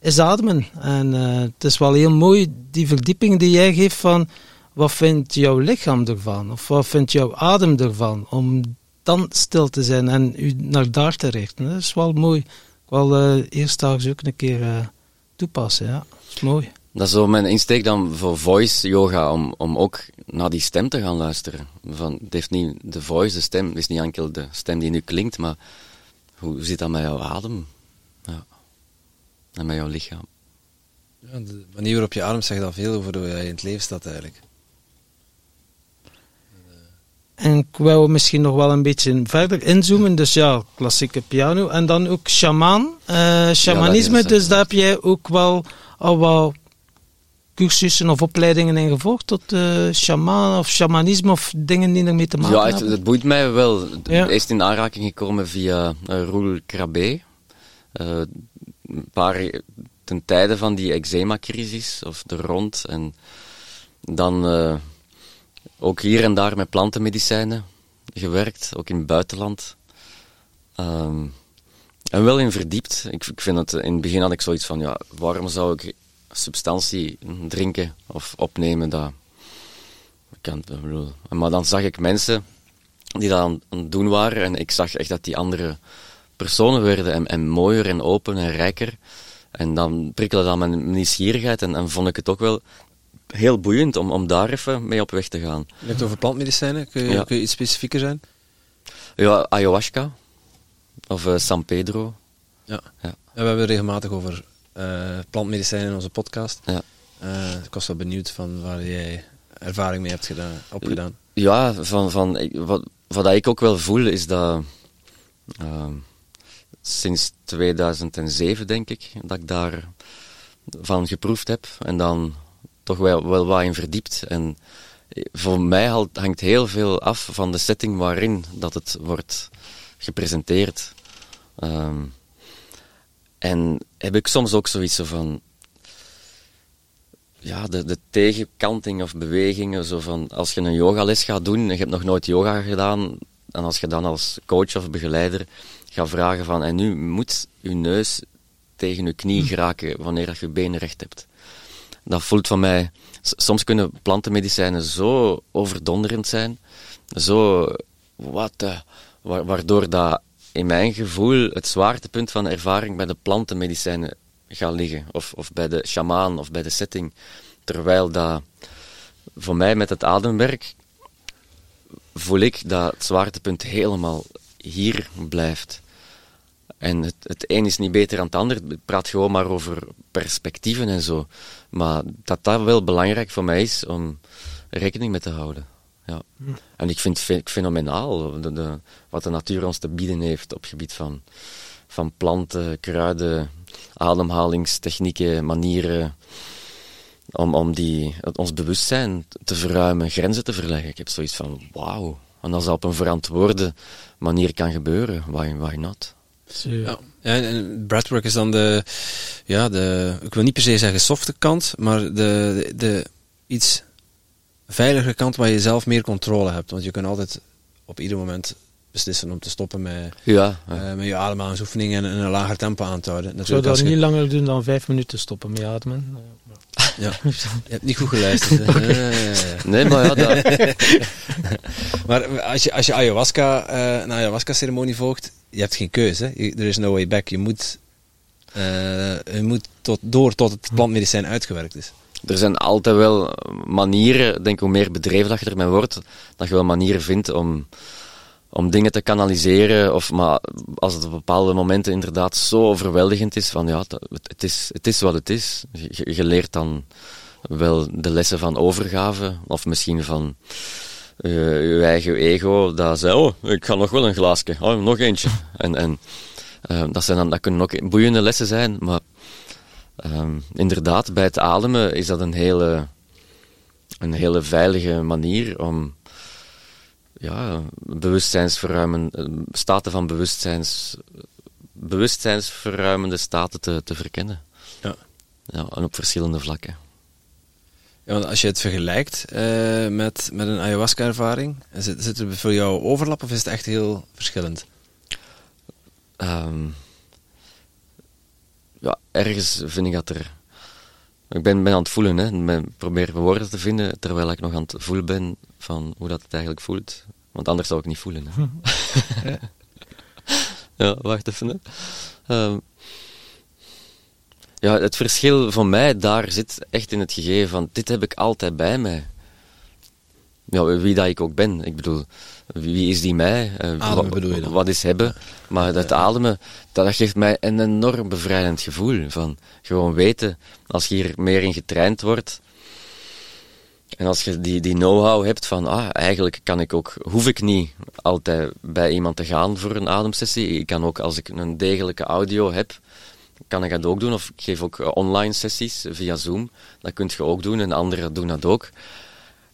is ademen. En uh, het is wel heel mooi, die verdieping die jij geeft van wat vindt jouw lichaam ervan? Of wat vindt jouw adem ervan? Om dan stil te zijn en u naar daar te richten. Dat is wel mooi wel uh, eerst daags ook een keer uh, toepassen. Ja, dat is mooi. Dat is zo mijn insteek dan voor voice yoga, om, om ook naar die stem te gaan luisteren. Van, het heeft niet de voice, de stem, het is niet enkel de stem die nu klinkt, maar hoe zit dat met jouw adem? Ja. En met jouw lichaam. Ja, de manier waarop je ademt zegt al veel over hoe jij in het leven staat eigenlijk. En ik wil misschien nog wel een beetje verder inzoomen. Dus ja, klassieke piano. En dan ook shaman, uh, shamanisme. Ja, dus daar heb jij ook wel al wat cursussen of opleidingen in gevolgd tot uh, shaman of shamanisme of dingen die ermee te maken ja, hebben? Ja, het, boeit mij wel. Ja. Eerst in aanraking gekomen via uh, Roel Krabbe. Uh, een paar ten tijde van die eczema-crisis of de rond. En dan ook hier en daar met plantenmedicijnen gewerkt, ook in het buitenland. Um, en wel in verdiept. Ik, ik, vind het, in het begin had ik zoiets van, ja, waarom zou ik substantie drinken of opnemen? Dat, kan. Maar dan zag ik mensen die dat aan, het doen waren en ik zag echt dat die andere personen werden en, en mooier en open en rijker. En dan prikkelde dat mijn nieuwsgierigheid en, en vond ik het ook wel heel boeiend om, om daar even mee op weg te gaan. Je hebt het over plantmedicijnen, kun je, kun je iets specifieker zijn? Ja, ayahuasca of uh, San Pedro. Ja. ja. we hebben het regelmatig over uh, plantmedicijnen in onze podcast. Ja. Uh, ik was wel benieuwd van waar jij ervaring mee hebt gedaan, opgedaan. Ja, van, van, wat, wat ik ook wel voel is dat ehm, sinds 2007 denk ik, dat ik daar van geproefd heb. En dan toch wel, wel wat in verdiept. En voor mij hangt heel veel af van de setting waarin dat het wordt gepresenteerd. Um, en heb ik soms ook zoiets van. Ja, de, de tegenkanting of bewegingen. Zo van, als je een yogales gaat doen en je hebt nog nooit yoga gedaan. En als je dan als coach of begeleider gaat vragen van. En nu moet je neus tegen je knie hm. geraken wanneer je je benen recht hebt dat voelt van mij. Soms kunnen plantenmedicijnen zo overdonderend zijn, zo wat, waardoor dat in mijn gevoel het zwaartepunt van ervaring bij de plantenmedicijnen gaat liggen, of, of bij de shamaan of bij de setting. Terwijl dat voor mij met het ademwerk voel ik dat het zwaartepunt helemaal hier blijft. En het, het een is niet beter dan het ander. Het praat gewoon maar over perspectieven en zo. Maar dat dat wel belangrijk voor mij is om rekening mee te houden. ja. En ik vind het fenomenaal de, de, wat de natuur ons te bieden heeft op het gebied van, van planten, kruiden, ademhalingstechnieken, manieren om, om die, ons bewustzijn te verruimen, grenzen te verleggen. Ik heb zoiets van, wauw. En als dat op een verantwoorde manier kan gebeuren, why, why not? Ja. en breathwork is dan de, ja, de, ik wil niet per se zeggen softe kant, maar de, de, de iets veilige kant waar je zelf meer controle hebt. Want je kunt altijd op ieder moment beslissen om te stoppen met, ja, Uh, met je ademhalingsoefeningen en een lager tempo aan te houden. Ik zou dat niet langer doen dan vijf minuten stoppen met ademen. Ja, je hebt niet goed geluisterd. nee, maar ja, dat... maar als je, als je ayahuasca, uh, een ayahuasca-ceremonie volgt, je hebt geen keuze. Er is no way back. Je moet, uh, je moet tot, door tot het plantmedicijn uitgewerkt is. Er zijn altijd wel manieren, denk hoe meer bedreven dat je wordt, dat je wel manieren vindt om, om dingen te kanaliseren. Of, maar als het op bepaalde momenten inderdaad zo overweldigend is, van ja, het, is, het is wat het is. Je, je leert dan wel de lessen van overgave, of misschien van je eigen ego, dat zei, oh, ik ga nog wel een glaasje, oh, nog eentje. En, en uh, dat, zijn dan, dat kunnen ook boeiende lessen zijn, maar um, inderdaad, bij het ademen is dat een hele, een hele veilige manier om ja, bewustzijnsverruimen, staten van bewustzijns, bewustzijnsverruimende staten te, te verkennen. Ja. ja. En op verschillende vlakken. Ja, want als je het vergelijkt uh, met, met een ayahuasca-ervaring, zit, zit er voor jou overlap of is het echt heel verschillend? Um, ja, ergens vind ik dat er. Ik ben, ben aan het voelen, hè. Ik probeer woorden te vinden terwijl ik nog aan het voelen ben van hoe dat het eigenlijk voelt. Want anders zou ik niet voelen. Hè. ja. ja, wacht even. Um, ja, het verschil van mij daar zit echt in het gegeven van dit heb ik altijd bij mij. Ja, wie dat ik ook ben. Ik bedoel, wie is die mij? Uh, ademen bedoel je dan? Wat is hebben? Maar dat ademen, dat geeft mij een enorm bevrijdend gevoel. Van gewoon weten, als je hier meer in getraind wordt, en als je die, die know-how hebt van, ah, eigenlijk kan ik ook, hoef ik niet altijd bij iemand te gaan voor een ademsessie. Ik kan ook, als ik een degelijke audio heb, kan ik dat ook doen. Of ik geef ook eh, online sessies via Zoom. Dat kunt je ook doen en anderen doen dat ook.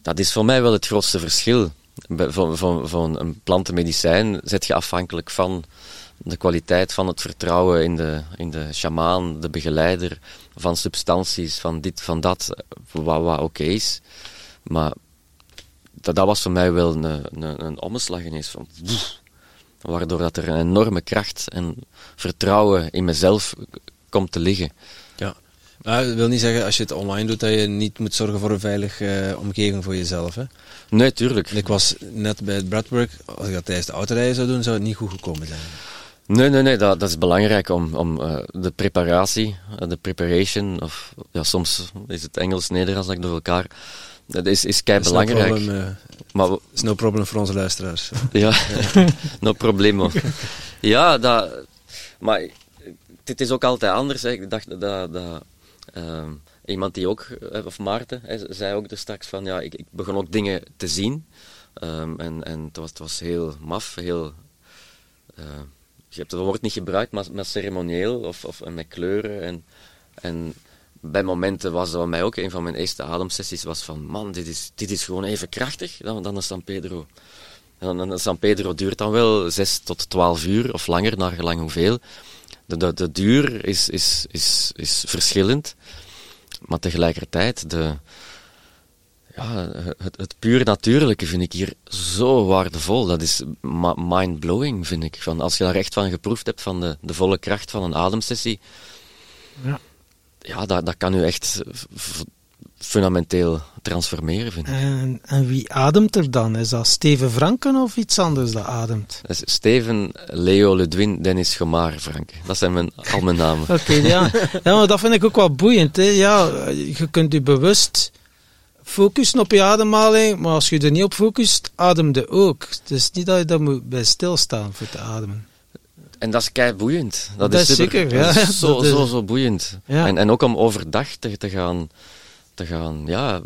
Dat is voor mij wel het grootste verschil. Van, van, van een plantenmedicijn zet je afhankelijk van de kwaliteit van het vertrouwen in de, in de shamaan, de begeleider, van substanties, van dit, van dat, wat, wat oké is. Maar dat, dat, was voor mij wel een, een, een van... waardoor dat er een enorme kracht en vertrouwen in mezelf komt te liggen. Ja, maar dat wil niet zeggen als je het online doet dat je niet moet zorgen voor een veilige uh, omgeving voor jezelf. Hè? Nee, tuurlijk. ik was net bij het breathwork, als ik dat tijdens de autorijden zou doen, zou het niet goed gekomen zijn. Nee, nee, nee, dat, dat is belangrijk om, om uh, de preparatie, uh, de preparation, of ja, soms is het Engels-Nederlands dat ik door elkaar. Dat is, is kei belangrijk. No problem, maar is no problem voor onze luisteraars. ja, no problemo. ja, dat, maar dit is ook altijd anders. Hè. Ik dacht dat, dat uh, iemand die ook, of Maarten, hè, zei ook er straks van, ja, ik, ik begon ook dingen te zien. Um, en en het, was, het was heel maf, heel je hebt het woord niet gebruikt, maar, maar ceremonieel of, of met kleuren. En, en bij momenten was dat mij ook een van mijn eerste ademsessies was van man, dit is, dit is gewoon even krachtig dan, dan een San Pedro. En dan, San Pedro duurt dan wel 6 tot 12 uur of langer, naar gelang hoeveel. De, de, de duur is, is, is, is verschillend, maar tegelijkertijd de, ja, het, het puur natuurlijke vind ik hier zo waardevol. Dat is mind-blowing, vind ik. Van als je daar echt van geproefd hebt, van de, de volle kracht van een ademsessie, ja, ja dat, dat kan u echt fundamenteel transformeren, vind ik. En, en, wie ademt er dan? Is dat Steven Franken of iets anders dat ademt? Dat is Steven, Leo Ludwin, Dennis Gomaar Franken. Dat zijn mijn, al mijn namen. Oké, ja. ja, maar dat vind ik ook wel boeiend. Hè. Ja, je kunt je bewust focussen op je ademhaling, maar als je er niet op focust, ademde ook. Het is niet dat je daar moet bij stilstaan voor te ademen. En dat is kei boeiend. Dat, dat is, zeker, ja. Is zo, is... zo, zo boeiend. Ja. En, en ook om overdag te, te, gaan, te gaan, ja,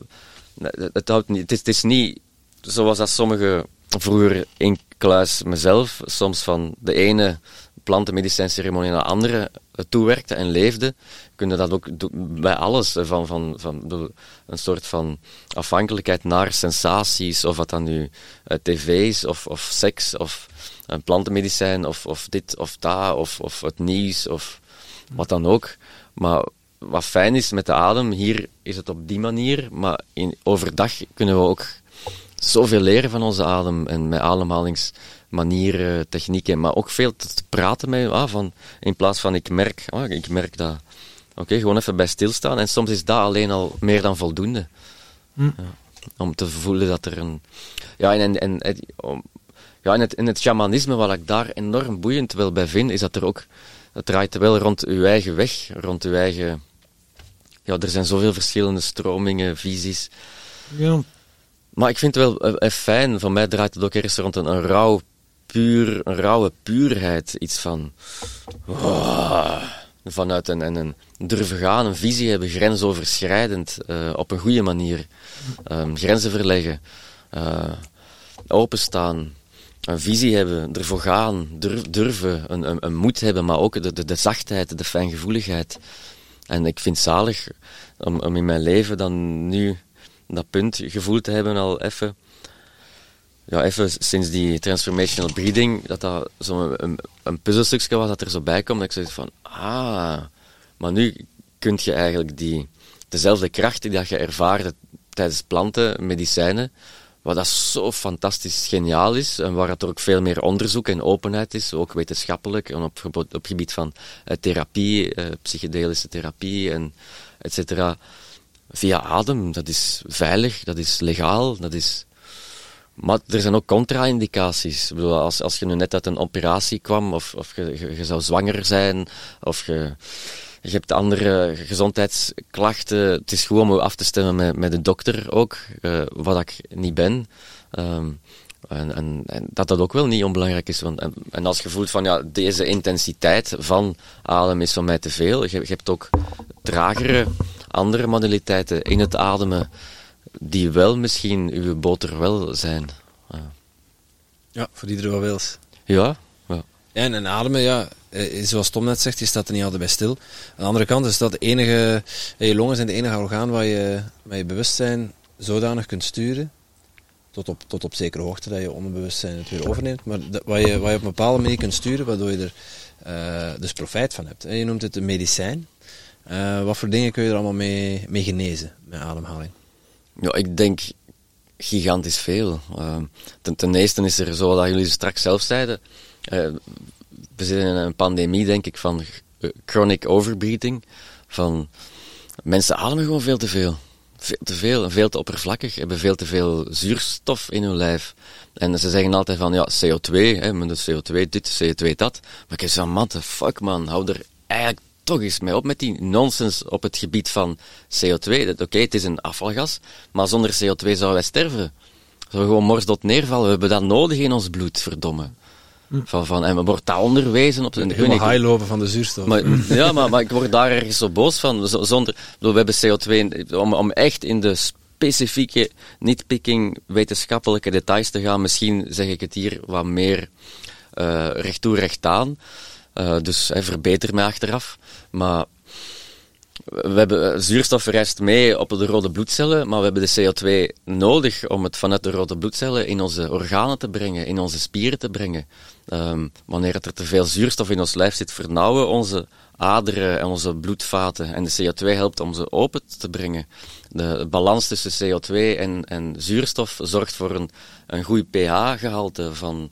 het, houdt niet, het, is, het is niet zoals dat sommige vroeger in kluis mezelf, soms van de ene plantenmedicijnceremonie naar de andere toewerkte en leefde, kunnen dat ook bij alles. Van, van, van een soort van afhankelijkheid naar sensaties, of wat dan nu uh, tv is, of, of seks, of een plantenmedicijn, of, of dit of dat, of, of het nieuws, of wat dan ook. Maar wat fijn is met de adem, hier is het op die manier, maar in, overdag kunnen we ook zoveel leren van onze adem en met ademhalingsmanieren, technieken, maar ook veel te praten met ah, van, in plaats van ik merk, ah, ik merk dat. Oké, gewoon even bij stilstaan en soms is dat alleen al meer dan voldoende. Hm. Ja, om te voelen dat er een. Ja, en, en, en om, ja, in, het, in het shamanisme, wat ik daar enorm boeiend wel bij vind, is dat er ook. Het draait wel rond uw eigen weg, rond uw eigen. Ja, er zijn zoveel verschillende stromingen, visies. Ja. Maar ik vind het wel uh, fijn, van mij draait het ook ergens rond een, een rauw, puur, een rauwe puurheid. Iets van. Oh, vanuit een, een, durven gaan, een visie hebben, grensoverschrijdend, uh, op een goede manier. Um, grenzen verleggen, openstaan, een visie hebben, ervoor gaan, durven, een, een, een, moed hebben, maar ook de, de, de zachtheid, de fijngevoeligheid. En ik vind het zalig om, om in mijn leven dan nu dat punt gevoeld te hebben al even. Ja, even sinds die transformational breathing, dat dat zo'n een, een puzzelstukje was dat er zo bij komt. Dat ik zoiets van, ah, maar nu kun je eigenlijk die, dezelfde krachten die je ervaarde tijdens planten, medicijnen, wat dat zo fantastisch geniaal is en waar er ook veel meer onderzoek en openheid is, ook wetenschappelijk en op, op gebied van uh, therapie, uh, psychedelische therapie en et cetera via adem. Dat is veilig, dat is legaal, dat is... Maar er zijn ook contra-indicaties. Als, als je nu net uit een operatie kwam, of, of je, je, zou zwanger zijn, of je, hebt andere gezondheidsklachten. Het is gewoon om af te stemmen met, met de dokter ook, uh, wat ik niet ben. Um, en, en, dat dat ook wel niet onbelangrijk is. Want, en, als je voelt van ja, deze intensiteit van adem is van mij te veel. Je, je hebt ook tragere andere modaliteiten in het ademen die wel misschien uw boter wel zijn. Ja, ja voor iedereen wat wils. Ja, ja. En, en ademen, ja, eh, zoals Tom net zegt, je staat er niet altijd bij stil. Aan de andere kant is dat de enige, je longen zijn de enige orgaan waar je, waar je bewustzijn zodanig kunt sturen tot op, tot op zekere hoogte dat je onderbewustzijn het weer overneemt, maar dat, wat, je, wat je op een bepaalde manier kunt sturen, waardoor je er uh, dus profijt van hebt. je noemt het een medicijn. Uh, wat voor dingen kun je er allemaal mee, mee genezen met ademhaling? Ja, ik denk gigantisch veel. Uh, ten, ten, eerste is er, zoals jullie straks zelf zeiden, we zitten in een pandemie, denk ik, van chronic overbreathing. Van mensen ademen gewoon veel te veel veel te veel en veel te oppervlakkig, hebben veel te veel zuurstof in hun lijf. En ze zeggen altijd van, ja, CO2, hè, met de CO2 dit, CO2 dat. Maar ik zeg man, fuck man, hou er eigenlijk toch eens mee op met die nonsens op het gebied van CO2. Oké, het is een afvalgas, maar zonder CO2 zouden wij sterven. Zouden we gewoon morsdot neervallen. We hebben dat nodig in ons bloed, verdomme. Van, van, en wordt dat onderwezen op een Helemaal high lopen van de zuurstof. Maar, ja, maar, maar ik word daar ergens zo boos van. Zonder, we hebben CO2, om, om echt in de specifieke, niet picking wetenschappelijke details te gaan, misschien zeg ik het hier wat meer uh, recht toe, recht aan. Uh, dus hey, verbeter me achteraf. Maar we hebben eh, zuurstof reist mee op de rode bloedcellen, maar we hebben de CO2 nodig om het vanuit de rode bloedcellen in onze organen te brengen, in onze spieren te brengen. Um, wanneer er te veel zuurstof in ons lijf zit, vernauwen onze aderen en onze bloedvaten. En de CO2 helpt om ze open te brengen. De balans tussen CO2 en, en zuurstof zorgt voor een, een goed pH-gehalte van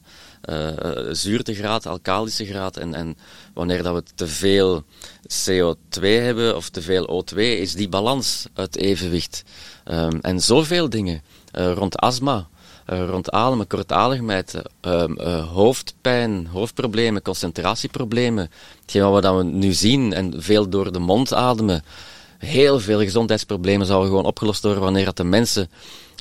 zuurtegraad, alkalische graad. En, en wanneer dat we te veel CO2 hebben of te veel O2, is die balans uit evenwicht. Um, en zoveel dingen uh, rond astma. Rond ademen, kortademigheid, uh, uh, hoofdpijn, hoofdproblemen, concentratieproblemen. Hetgeen wat we nu zien en veel door de mond ademen. Heel veel gezondheidsproblemen zouden gewoon opgelost worden wanneer dat de mensen,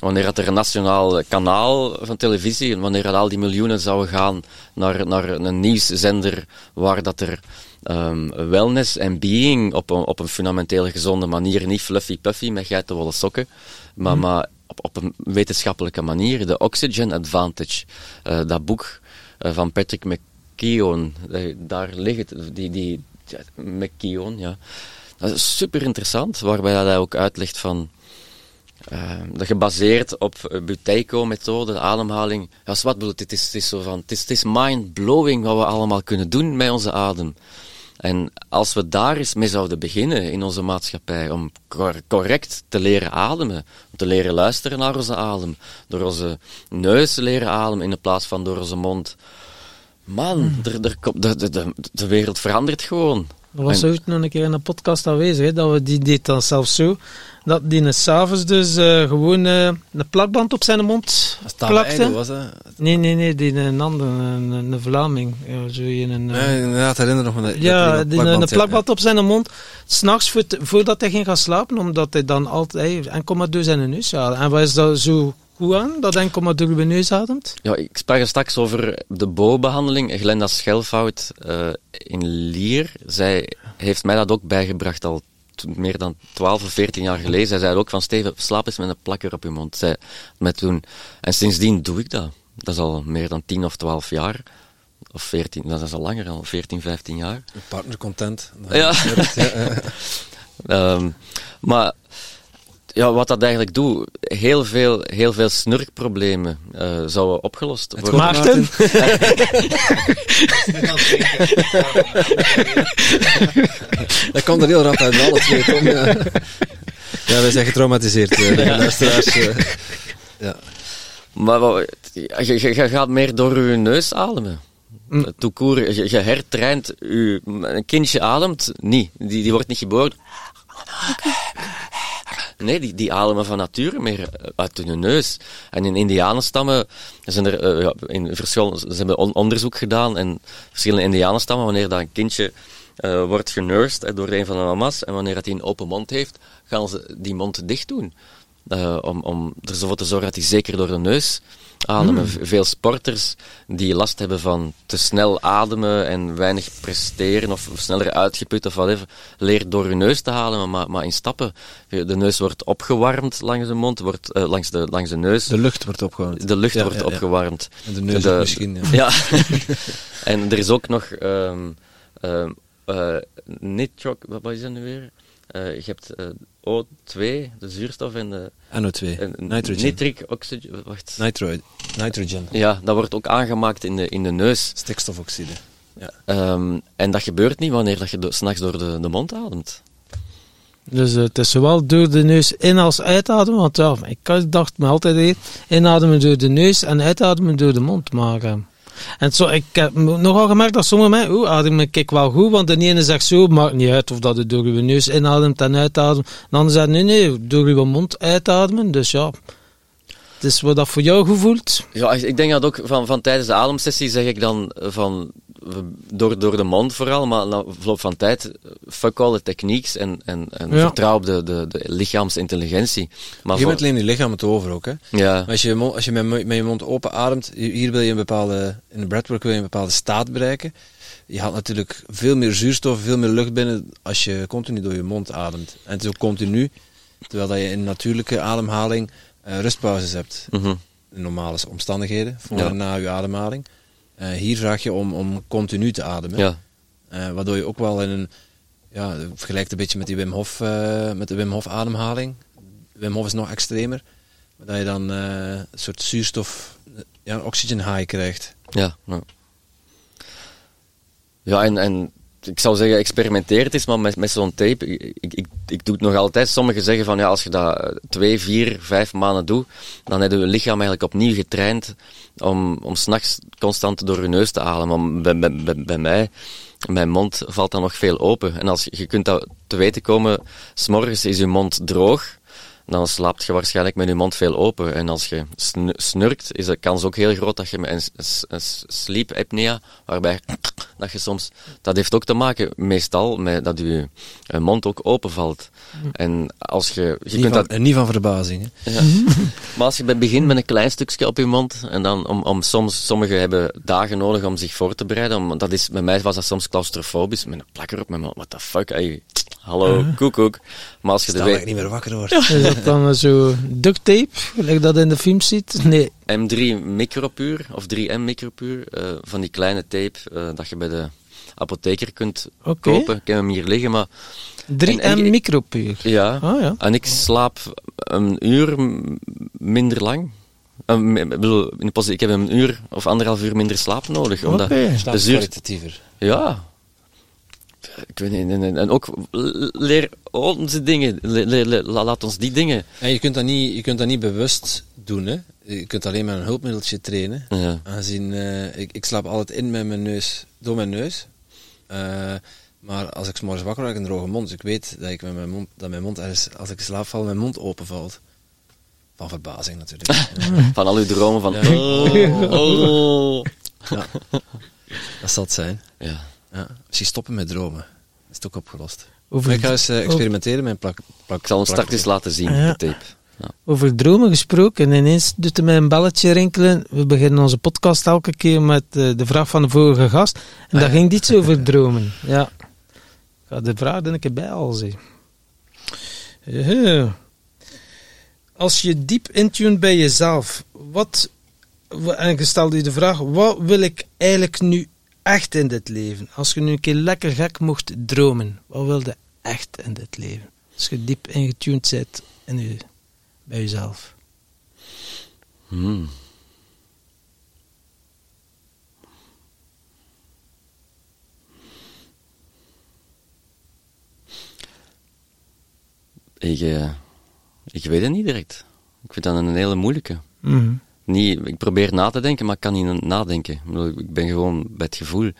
wanneer dat er een nationaal kanaal van televisie, en wanneer al die miljoenen zouden gaan naar, naar een nieuwszender waar dat er um, wellness en being op een, op een fundamenteel gezonde manier, niet fluffy puffy met geitenwolle sokken, maar, mm. maar op, op een wetenschappelijke manier. De Oxygen Advantage, uh, dat boek uh, van Patrick McKeown, daar ligt het, die, die McKeown, ja. Dat is super interessant, waarbij hij ook uitlegt van uh, dat gebaseerd op Buteiko-methode, ademhaling. Ja, wat bedoelt, het is, het is zo van, het is, is mind-blowing wat we allemaal kunnen doen met onze adem. En als we daar eens mee zouden beginnen in onze maatschappij, om correct te leren ademen, om te leren luisteren naar onze adem, door onze neus te leren ademen in plaats van door onze mond. Man, hmm. er, er, de, de, de wereld verandert gewoon. Er was ook nog een keer in een podcast aanwezig, hè, dat we die deed dan zelfs zo, dat die s'avonds dus uh, gewoon uh, een plakband op zijn mond plakte. was dat? Nee, nee, nee, die een ander, een, een Vlaming. Ja, zo in een, ja, inderdaad, herinner nog me. Ja, die een plakband op zijn mond, s'nachts vo voordat hij ging gaan slapen, omdat hij dan altijd, enkel maar door zijn neus haalde. En wat is dat zo hoe aan, dat enkel maar door uw neus ademt? Ja, ik sprak er straks over de boogbehandeling. Glenda Schelfout uh, in Lier, zij heeft mij dat ook bijgebracht al meer dan 12 of 14 jaar geleden. Zij zei ook van Steven, slaap eens met een plakker op je mond. Zij, met toen, en sindsdien doe ik dat. Dat is al meer dan 10 of 12 jaar. Of 14, dat is al langer, al 14, 15 jaar. Partner content. Ja. um, maar ja, wat dat eigenlijk doet, heel veel, heel veel snurkproblemen uh, zouden opgelost het worden. Maarten? dat komt er heel rap uit, alle twee. Ja, ja wij zijn getraumatiseerd, uh, ja. luisteraars. Uh, ja. Maar je, je, je, gaat meer door je neus ademen. Mm. Toekoer, je, je hertraint je, een kindje ademt niet. Die, die wordt niet geboren. Nee, die, die ademen van nature meer eh, uit hun neus. En in indianenstammen zijn er ja, in verschillende, ze hebben onderzoek gedaan en verschillende indianenstammen, wanneer dat een kindje uh, wordt genursed door een van de mama's en wanneer dat hij een open mond heeft, gaan ze die mond dicht doen. Uh, om, om ervoor te zorgen dat hij zeker door de neus ademen. Hmm. Veel sporters die last hebben van te snel ademen en weinig presteren of sneller uitgeput of whatever, leert door hun neus te halen, maar, maar in stappen. De neus wordt opgewarmd langs de mond, wordt, uh, langs, de, langs de neus. De lucht wordt opgewarmd. De lucht wordt opgewarmd. En de neus de, misschien, ja. en er is ook nog um, uh, uh, nitroc, wat is dat nu weer? Je hebt O2, de zuurstof en de... NO2, en, nitrogen. Nitric oxygen, wacht. Nitro, nitrogen. Ja, dat wordt ook aangemaakt in de, in de neus. Stikstofoxide. Ja. Um, en dat gebeurt niet wanneer dat je do, s'nachts door de, de mond ademt. Dus uh, het is zowel door de neus in als uitademen, want ja, ik dacht me altijd inademen door de neus en uitademen door de mond, maar... Uh, en zo, ik heb nogal gemerkt dat sommige mensen, oeh, adem ik wel goed, want de ene zegt zo, maakt niet uit of dat het door je neus inademt en uitademt. De andere zegt, nee, nee, door je mond uitademen. Dus ja, het is wat dat voor jou gevoelt. Ja, ik denk dat ook van, van tijdens de ademsessie zeg ik dan van door, door de mond vooral, maar na verloop van tijd, fuck all the techniques en, en, en vertrouw op de, de, de lichaamsintelligentie. Maar je bent alleen je lichaam het over ook, hè? Ja. als je, als je met, met je mond open ademt, hier wil je een bepaalde, in de breathwork wil je een bepaalde staat bereiken. Je haalt natuurlijk veel meer zuurstof, veel meer lucht binnen als je continu door je mond ademt. En het is ook continu, terwijl dat je in natuurlijke ademhaling uh, rustpauzes hebt. Mm In normale omstandigheden, voor en na je ademhaling. Uh, hier vraag je om, om continu te ademen. Ja. Uh, waardoor je ook wel in een, ja, vergelijkt een beetje met die Wim Hof, uh, met de Wim Hof ademhaling. Wim Hof is nog extremer. Dat je dan een soort zuurstof, ja, oxygen high krijgt. Ja, ja. ja en, en ik zou zeggen, experimenteer het eens maar met, met zo'n tape. Ik, ik, doe het nog altijd. Sommigen zeggen van ja, als je dat twee, vier, vijf maanden doet, dan heb je lichaam eigenlijk opnieuw getraind om, om s'nachts constant door je neus te ademen. Maar bij, mij, mijn mond valt dan nog veel open. En als je, je kunt dat te weten komen, s'morgens is je mond droog dan slaapt je waarschijnlijk met je mond veel open. En als je snurkt, is de kans ook heel groot dat je met een, een sleep apnea, waarbij dat je soms, dat heeft ook te maken meestal met dat je, je mond ook open valt. En als je, je niet kunt van, dat, niet van verbazing. Hè? Ja. maar als je begint met een klein stukje op je mond, en dan om, om soms, sommigen hebben dagen nodig om zich voor te bereiden, om, dat is, bij mij was dat soms claustrofobisch, met een plakker op mijn mond, what the fuck, hallo, koekoek. Maar als je de Stel dat we- ik niet meer wakker word. Is dat dan zo duct tape, gelijk dat in de film ziet? Nee. M3 micropuur, of 3M micropuur, eh, van die kleine tape eh, dat je bij de apotheker kunt kopen. Ik heb hem hier liggen, maar 3M En- en- micropuur. ja. Ah ja. En ik slaap een uur minder lang. Eh, ik bedoel, de heb een uur of anderhalf uur minder slaap nodig. Omdat de zuur. Ja. Ik weet niet, en, en- ook leer onze dingen, laat ons die dingen. En je kunt, dat niet, je kunt dat niet bewust doen. Hè? Je kunt alleen met een hulpmiddeltje trainen. Ja. Aangezien eh, ik, ik slaap altijd in met mijn neus, door mijn neus. Eh, maar als ik 's morgens wakker word, heb ik een droge mond. Dus ik weet dat, ik met mijn mond, dat mijn mond ergens, als ik slaap val, mijn mond openvalt. Van verbazing natuurlijk. Van al uw dromen van. Ja. Oh, oh. Ja. Dat zal het zijn. Ja. Ja. Misschien stoppen met dromen. Is het ook opgelost. Over, ik ga eens eh, experimenteren met een plak. plak Ik zal hem plak- straks eens laten zien, Ja. de tape. Ja. over dromen gesproken. En ineens doet er mij een belletje rinkelen. We beginnen onze podcast elke keer met eh, de vraag van de vorige gast. En Ah, dat ja. ging iets over dromen. Ja. Ik ga de vraag er een keer bij al zien. Eh, Als je diep intune bij jezelf, wat, wa- en je stelde je de vraag, wat wil ik eigenlijk nu echt in dit leven? Als je nu een keer lekker gek mocht dromen, wat wil je echt in dit leven? Als je diep ingetuned zit in je, bij jezelf. Hmm. Ik, eh, ik weet het niet direct. Ik vind dat een hele moeilijke. Mhm. Niet, ik probeer na te denken, maar ik kan niet nadenken. Ik ben gewoon bij het gevoel.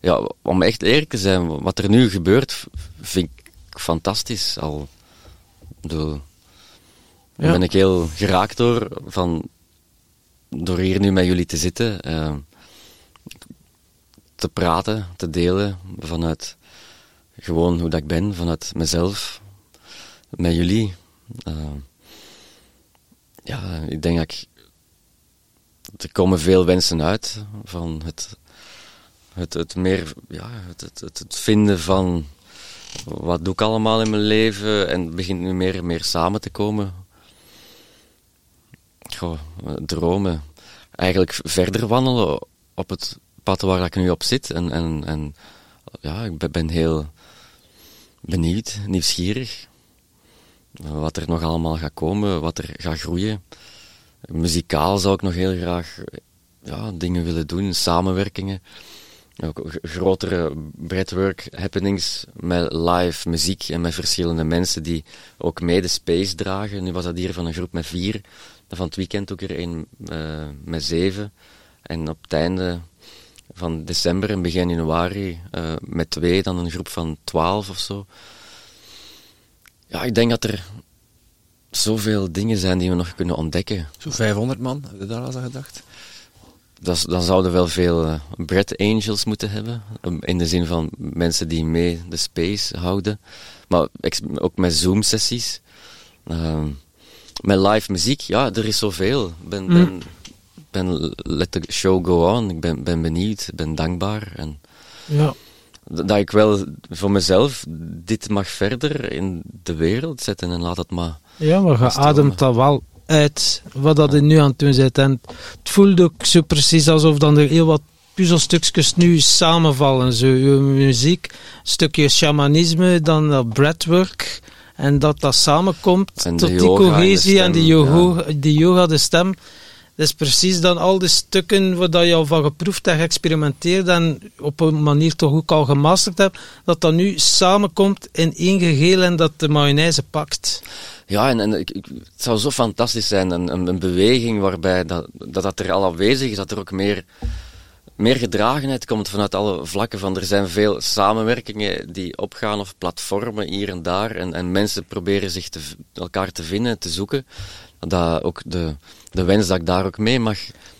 Ja, om echt eerlijk te zijn, wat er nu gebeurt, vind ik fantastisch. Al, bedoel, daar Ja. ben ik heel geraakt door, van, door hier nu met jullie te zitten, eh, te praten, te delen vanuit gewoon hoe dat ik ben, vanuit mezelf, met jullie. Eh, ja, ik denk dat ik er komen veel wensen uit van het, het, het meer, ja, het, het, het, vinden van wat doe ik allemaal in mijn leven en het begint nu meer en meer samen te komen. Goh, dromen. Eigenlijk verder wandelen op het pad waar ik nu op zit. En, en, en ja, ik ben heel benieuwd, nieuwsgierig. Wat er nog allemaal gaat komen, wat er gaat groeien. Muzikaal zou ik nog heel graag ja, dingen willen doen, samenwerkingen. Ook grotere breadwork happenings met live muziek en met verschillende mensen die ook mee de space dragen. Nu was dat hier van een groep met vier. Van het weekend ook er een eh, met zeven. En op het einde van december en begin januari eh, met twee, dan een groep van twaalf of zo. Ja, ik denk dat er zoveel dingen zijn die we nog kunnen ontdekken. Zo'n 500 man, heb je daar al aan gedacht? Dat, dan zouden we wel veel bread angels moeten hebben. In de zin van mensen die mee de space houden. Maar ook met Zoom-sessies. Ehm, met live muziek, ja, er is zoveel. Ik ben, Mm. ben, ben let the show go on. Ik ben, ben benieuwd, ben dankbaar. En Ja. dat ik wel voor mezelf dit mag verder in de wereld zetten en laat het maar. Ja, maar je ademt dat wel uit, wat dat je nu aan het doen bent. En het voelt ook zo precies alsof dan er heel wat puzzelstukjes nu samenvallen. Zo, je muziek, een stukje shamanisme, dan dat breathwork. En dat dat samenkomt En tot die yoga en de cohesie en, die, yoga, die yoga, de stem. Dat is precies dan al die stukken waar dat je al van geproefd en geëxperimenteerd en op een manier toch ook al gemasterd hebt, dat dat nu samenkomt in één geheel en dat de mayonaise pakt. Ja, en, het zou zo fantastisch zijn, een, een, een beweging waarbij dat, dat dat er al aanwezig is, dat er ook meer, meer gedragenheid komt vanuit alle vlakken. Van, er zijn veel samenwerkingen die opgaan of platformen hier en daar, en, en mensen proberen zich elkaar te vinden, te zoeken. Dat ook de, de wens dat ik daar ook mee mag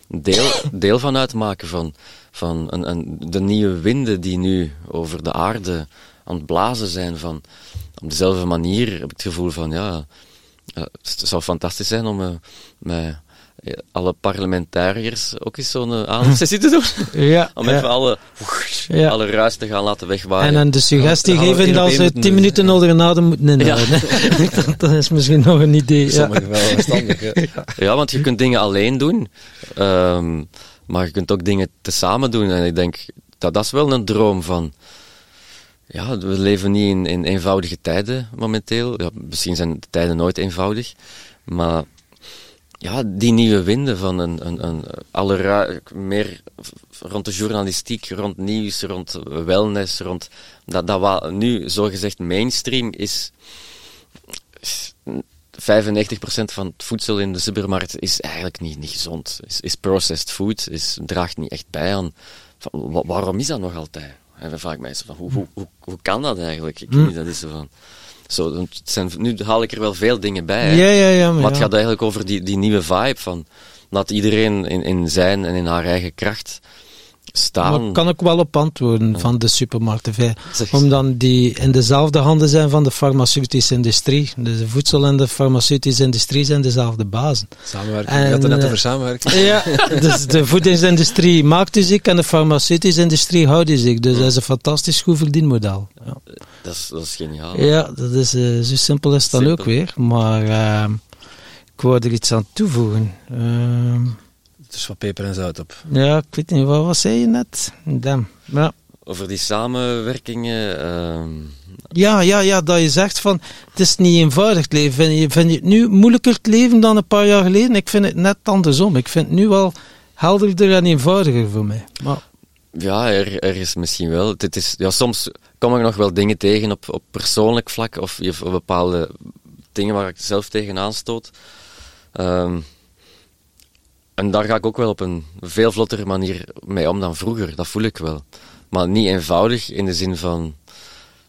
deel, deel van uitmaken van, van een, een, de nieuwe winden die nu over de aarde aan het blazen zijn. Van, op dezelfde manier heb ik het gevoel van, ja, eh, het zou fantastisch zijn om eh, met eh, alle parlementariërs ook eens zo'n uh, ademsessie te doen. Ja, Om ja. even alle, Ja. alle ruis te gaan laten wegwaaien. En dan de suggestie Dan geven dat ze moeten 10 doen. minuten onder een adem moeten inhouden. dat, dat is misschien nog een idee. Ja. Sommigen wel verstandig. Ja, want je kunt dingen alleen doen, ehm, maar je kunt ook dingen tezamen doen. En ik denk, dat, dat is wel een droom van... Ja, we leven niet in, in eenvoudige tijden momenteel. Ja, misschien zijn de tijden nooit eenvoudig. Maar ja, die nieuwe winden van een, een, een alle ru- meer rond de journalistiek, rond nieuws, rond wellness, rond dat, dat wat nu zogezegd mainstream is, is 95% van het voedsel in de supermarkt is eigenlijk niet, niet gezond. Is, is processed food, is, draagt niet echt bij aan. Waarom is dat nog altijd? En dan vraag ik mij zo van, hoe, hoe, hoe, hoe kan dat eigenlijk? Ik weet niet, dat is zo van... Zo, het zijn, nu haal ik er wel veel dingen bij. Ja, ja, ja. Maar, Maar het gaat eigenlijk over die, die nieuwe vibe van laat iedereen in, in zijn en in haar eigen kracht staan. Maar kan ik wel op antwoorden van de supermarkten. Omdat die in dezelfde handen zijn van de farmaceutische industrie. Dus de voedsel- en de farmaceutische industrie zijn dezelfde bazen. Samenwerking. En, je had het net eh, over samenwerking. Ja, dus de voedingsindustrie maakt u ziek en de farmaceutische industrie houdt u ziek. Dus dat is een fantastisch goed verdienmodel. Ja, Dat, is, dat is geniaal. ja dat is eh, zo simpel is Simpel. ook weer. Maar ehm, ik wou er iets aan toevoegen. Dus wat peper en zout op. ja, ik weet niet, wat, wat zei je net? Damn. Ja. Over die samenwerkingen. ehm, Ja, ja, ja, dat je zegt van het is niet eenvoudig het leven. Vind je, vind je het nu moeilijker te leven dan een paar jaar geleden? Ik vind het net andersom. Ik vind het nu wel helderder en eenvoudiger voor mij. Maar, ja, er, er is misschien wel. Dit is, ja, soms kom ik nog wel dingen tegen op, op persoonlijk vlak of je- of bepaalde dingen waar ik zelf tegenaan stoot. Ehm, en daar ga ik ook wel op een veel vlottere manier mee om dan vroeger, dat voel ik wel. Maar niet eenvoudig in de zin van,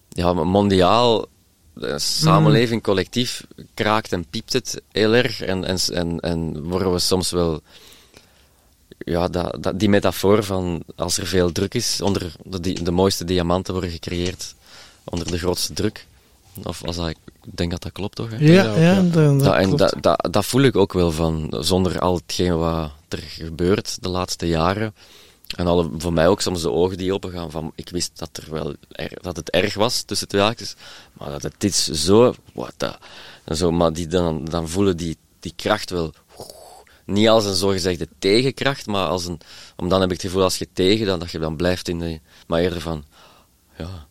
ja, mondiaal, de samenleving, collectief, kraakt en piept het heel erg. En, en, en, en worden we soms wel, ja, dat, dat, die metafoor van als er veel druk is, onder de, de mooiste diamanten worden gecreëerd onder de grootste druk. Of als dat, ik denk dat dat klopt toch? Hè? ja, ja, ja. dat, dat Dat, en klopt. dat, dat, dat voel ik ook wel van, zonder al hetgeen wat er gebeurt de laatste jaren. En alle, voor mij ook soms de ogen die opengaan van, ik wist dat, er wel er- dat het erg was tussen twee haakjes, maar dat het is zo, the, en zo, maar die dan, dan voelen die, die kracht wel, niet als een zogezegde tegenkracht, maar als een, om dan heb ik het gevoel als je tegen, dan dat je dan blijft in de, maar eerder van, ja,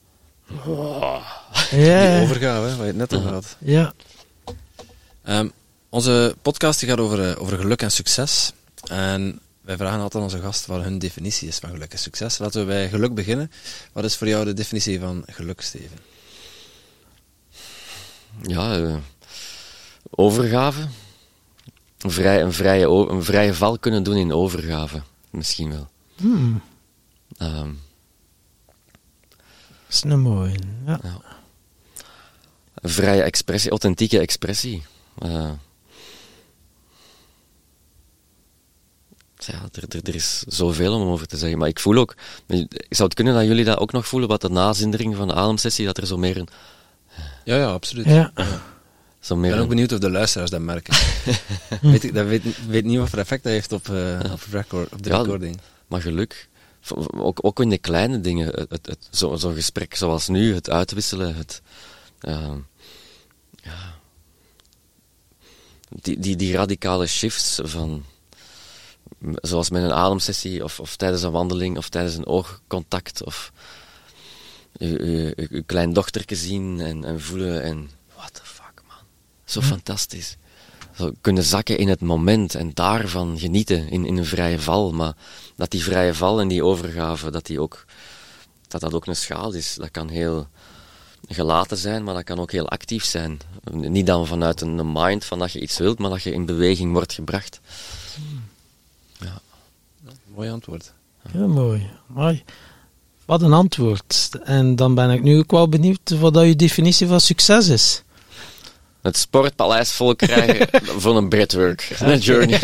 ja, Die overgave, hè, waar je het net over had. ja. Ehm, onze podcast die gaat over, eh, over geluk en succes. En wij vragen altijd aan onze gast wat hun definitie is van geluk en succes. Laten we bij geluk beginnen. Wat is voor jou de definitie van geluk, Steven? ja, eh, overgave. Een, vrij, een, vrije, een vrije val kunnen doen in overgave. Misschien wel. Hmm, Ehm, dat is een mooie. Ja. een vrije expressie, authentieke expressie. Eh, ja, er, er, er is zoveel om over te zeggen. Maar ik voel ook, zou het kunnen dat jullie dat ook nog voelen, wat de nazindering van de ademsessie, dat er zo meer een... Ja, ja, absoluut. Ja. Zo Ik meer ben ook benieuwd of de luisteraars dat merken. weet ik dat weet, weet niet wat voor effect dat heeft op, eh, op, record, op de Ja, recording. Maar geluk, ook, ook in de kleine dingen, het, het, het- zo- zo'n gesprek zoals nu, het uitwisselen, het, ehm, ja, die, die, die radicale shifts van, zoals met een ademsessie of, of tijdens een wandeling of tijdens een oogcontact of je kleindochterke zien en, en voelen en what the fuck man, zo fantastisch. zo kunnen zakken in het moment en daarvan genieten in, in een vrije val. Maar dat die vrije val en die overgave, dat, die ook, dat dat ook een schaal is. Dat kan heel gelaten zijn, maar dat kan ook heel actief zijn. Niet dan vanuit een mind van dat je iets wilt, maar dat je in beweging wordt gebracht. Mooi antwoord. Heel mooi. Mooi. Wat een antwoord. En dan ben ik nu ook wel benieuwd wat dat je definitie van succes is. Het sportpaleis vol krijgen voor een breadwork. Een journey.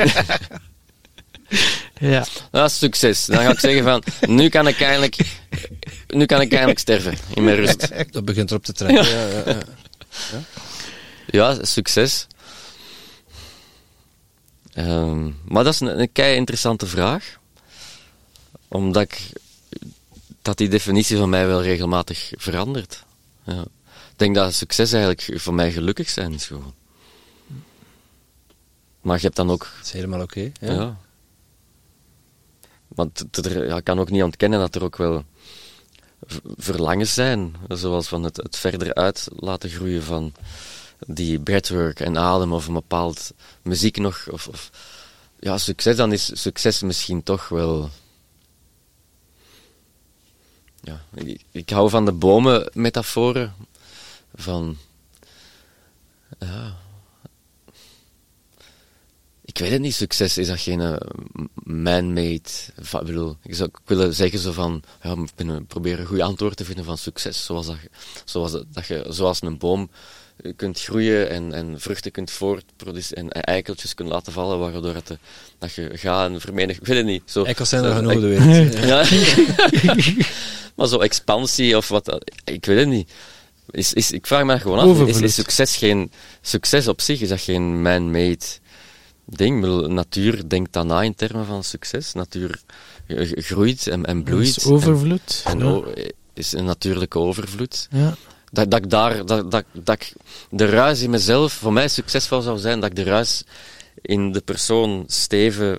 Ja. Dat is succes. Dan ga ik zeggen van, nu kan ik eindelijk, nu kan ik eindelijk sterven in mijn rust. Dat begint erop te trekken. Ja. Ja, ja, Ja, succes. Ehm, maar dat is een, een kei interessante vraag. Omdat ik, dat die definitie van mij wel regelmatig verandert. Ja. Ik denk dat succes eigenlijk voor mij gelukkig zijn is gewoon. Maar je hebt dan ook... Dat is helemaal oké. Ja. ja. Want er, ja, ik kan ook niet ontkennen dat er ook wel verlangens zijn. Zoals van het, het verder uit laten groeien van die breathwork en adem of een bepaald muziek nog. Of, of, ja, succes, dan is succes misschien toch wel... Ja, ik, ik hou van de bomen metaforen. Van... Ja, ik weet het niet, succes is dat geen eh, man-made. Ik bedoel, ik zou willen zeggen zo van, ja, eh, proberen een goed antwoord te vinden van succes. Zoals, dat, zoals, dat dat je, zoals een boom eh, kunt groeien en, en vruchten kunt voortproduceren en eikeltjes kunt laten vallen, waardoor het, eh, dat je gaat en vermenigvuldigt. Ik weet het niet. Zo, Eikels zijn er genoeg de wereld. Ja. ja. maar zo expansie of wat, ik weet het niet. Is, is, ik vraag me dat gewoon af, is, succes geen, succes op zich, is dat geen man-made ding? Bedoel, natuur denkt dan na in termen van succes. Natuur groeit en, en Dat bloeit. is overvloed. En, en ja. o- is een natuurlijke overvloed. Ja. Dat, dat ik daar, dat, dat, dat ik de ruis in mezelf, voor mij succesvol zou zijn, dat ik de ruis in de persoon Steven,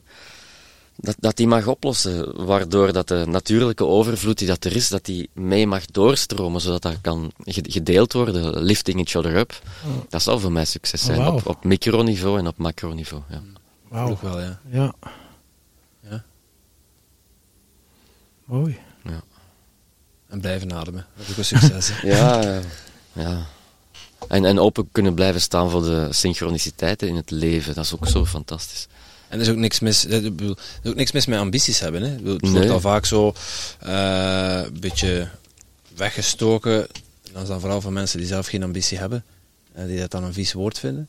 dat, dat die mag oplossen. Waardoor dat de natuurlijke overvloed die dat er is, dat die mee mag doorstromen, zodat dat kan ge- gedeeld worden, lifting each other up. Dat zou voor mij succes zijn, op, op microniveau en op macroniveau. Ja. Wauw. Ook wel, ja. Ja. Ja. Mooi. En blijven ademen. Dat is ook een succes. Ja, ja. En, en open kunnen blijven staan voor de synchroniciteiten in het leven, dat is ook zo fantastisch. En er is ook niks mis, eh, er is ook niks mis met ambities hebben. Hè. Het wordt Nee. al vaak zo eh, een beetje weggestoken. En Dat is dan vooral van mensen die zelf geen ambitie hebben. eh, die dat dan een vies woord vinden.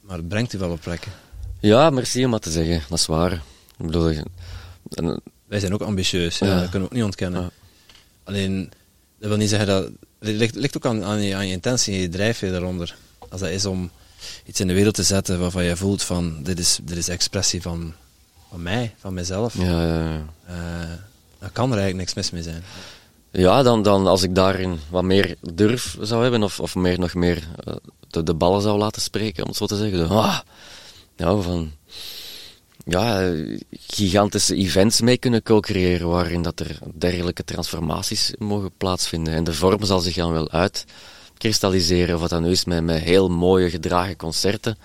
Maar het brengt u wel op plekken. Ja, merci om dat te zeggen, dat is waar. Ik bedoel, en, Wij zijn ook ambitieus, ja, Ja. dat kunnen we ook niet ontkennen. Ja. Alleen, dat wil niet zeggen dat... Het ligt, ligt ook aan, aan, je, aan je intentie en je drijfveer daaronder. Als dat is om iets in de wereld te zetten waarvan je voelt van... Dit is, dit is expressie van, van mij, van mezelf. ja, ja, ja. eh, dan kan er eigenlijk niks mis mee zijn. Ja, dan, dan als ik daarin wat meer durf zou hebben, of, of meer, nog meer eh, de, de ballen zou laten spreken, om het zo te zeggen. Zo, ah, ja, van, ja, gigantische events mee kunnen co-creëren, waarin dat er dergelijke transformaties mogen plaatsvinden. En de vorm zal zich dan wel uitkristalliseren, of wat dan nu is met, met heel mooie gedragen concerten.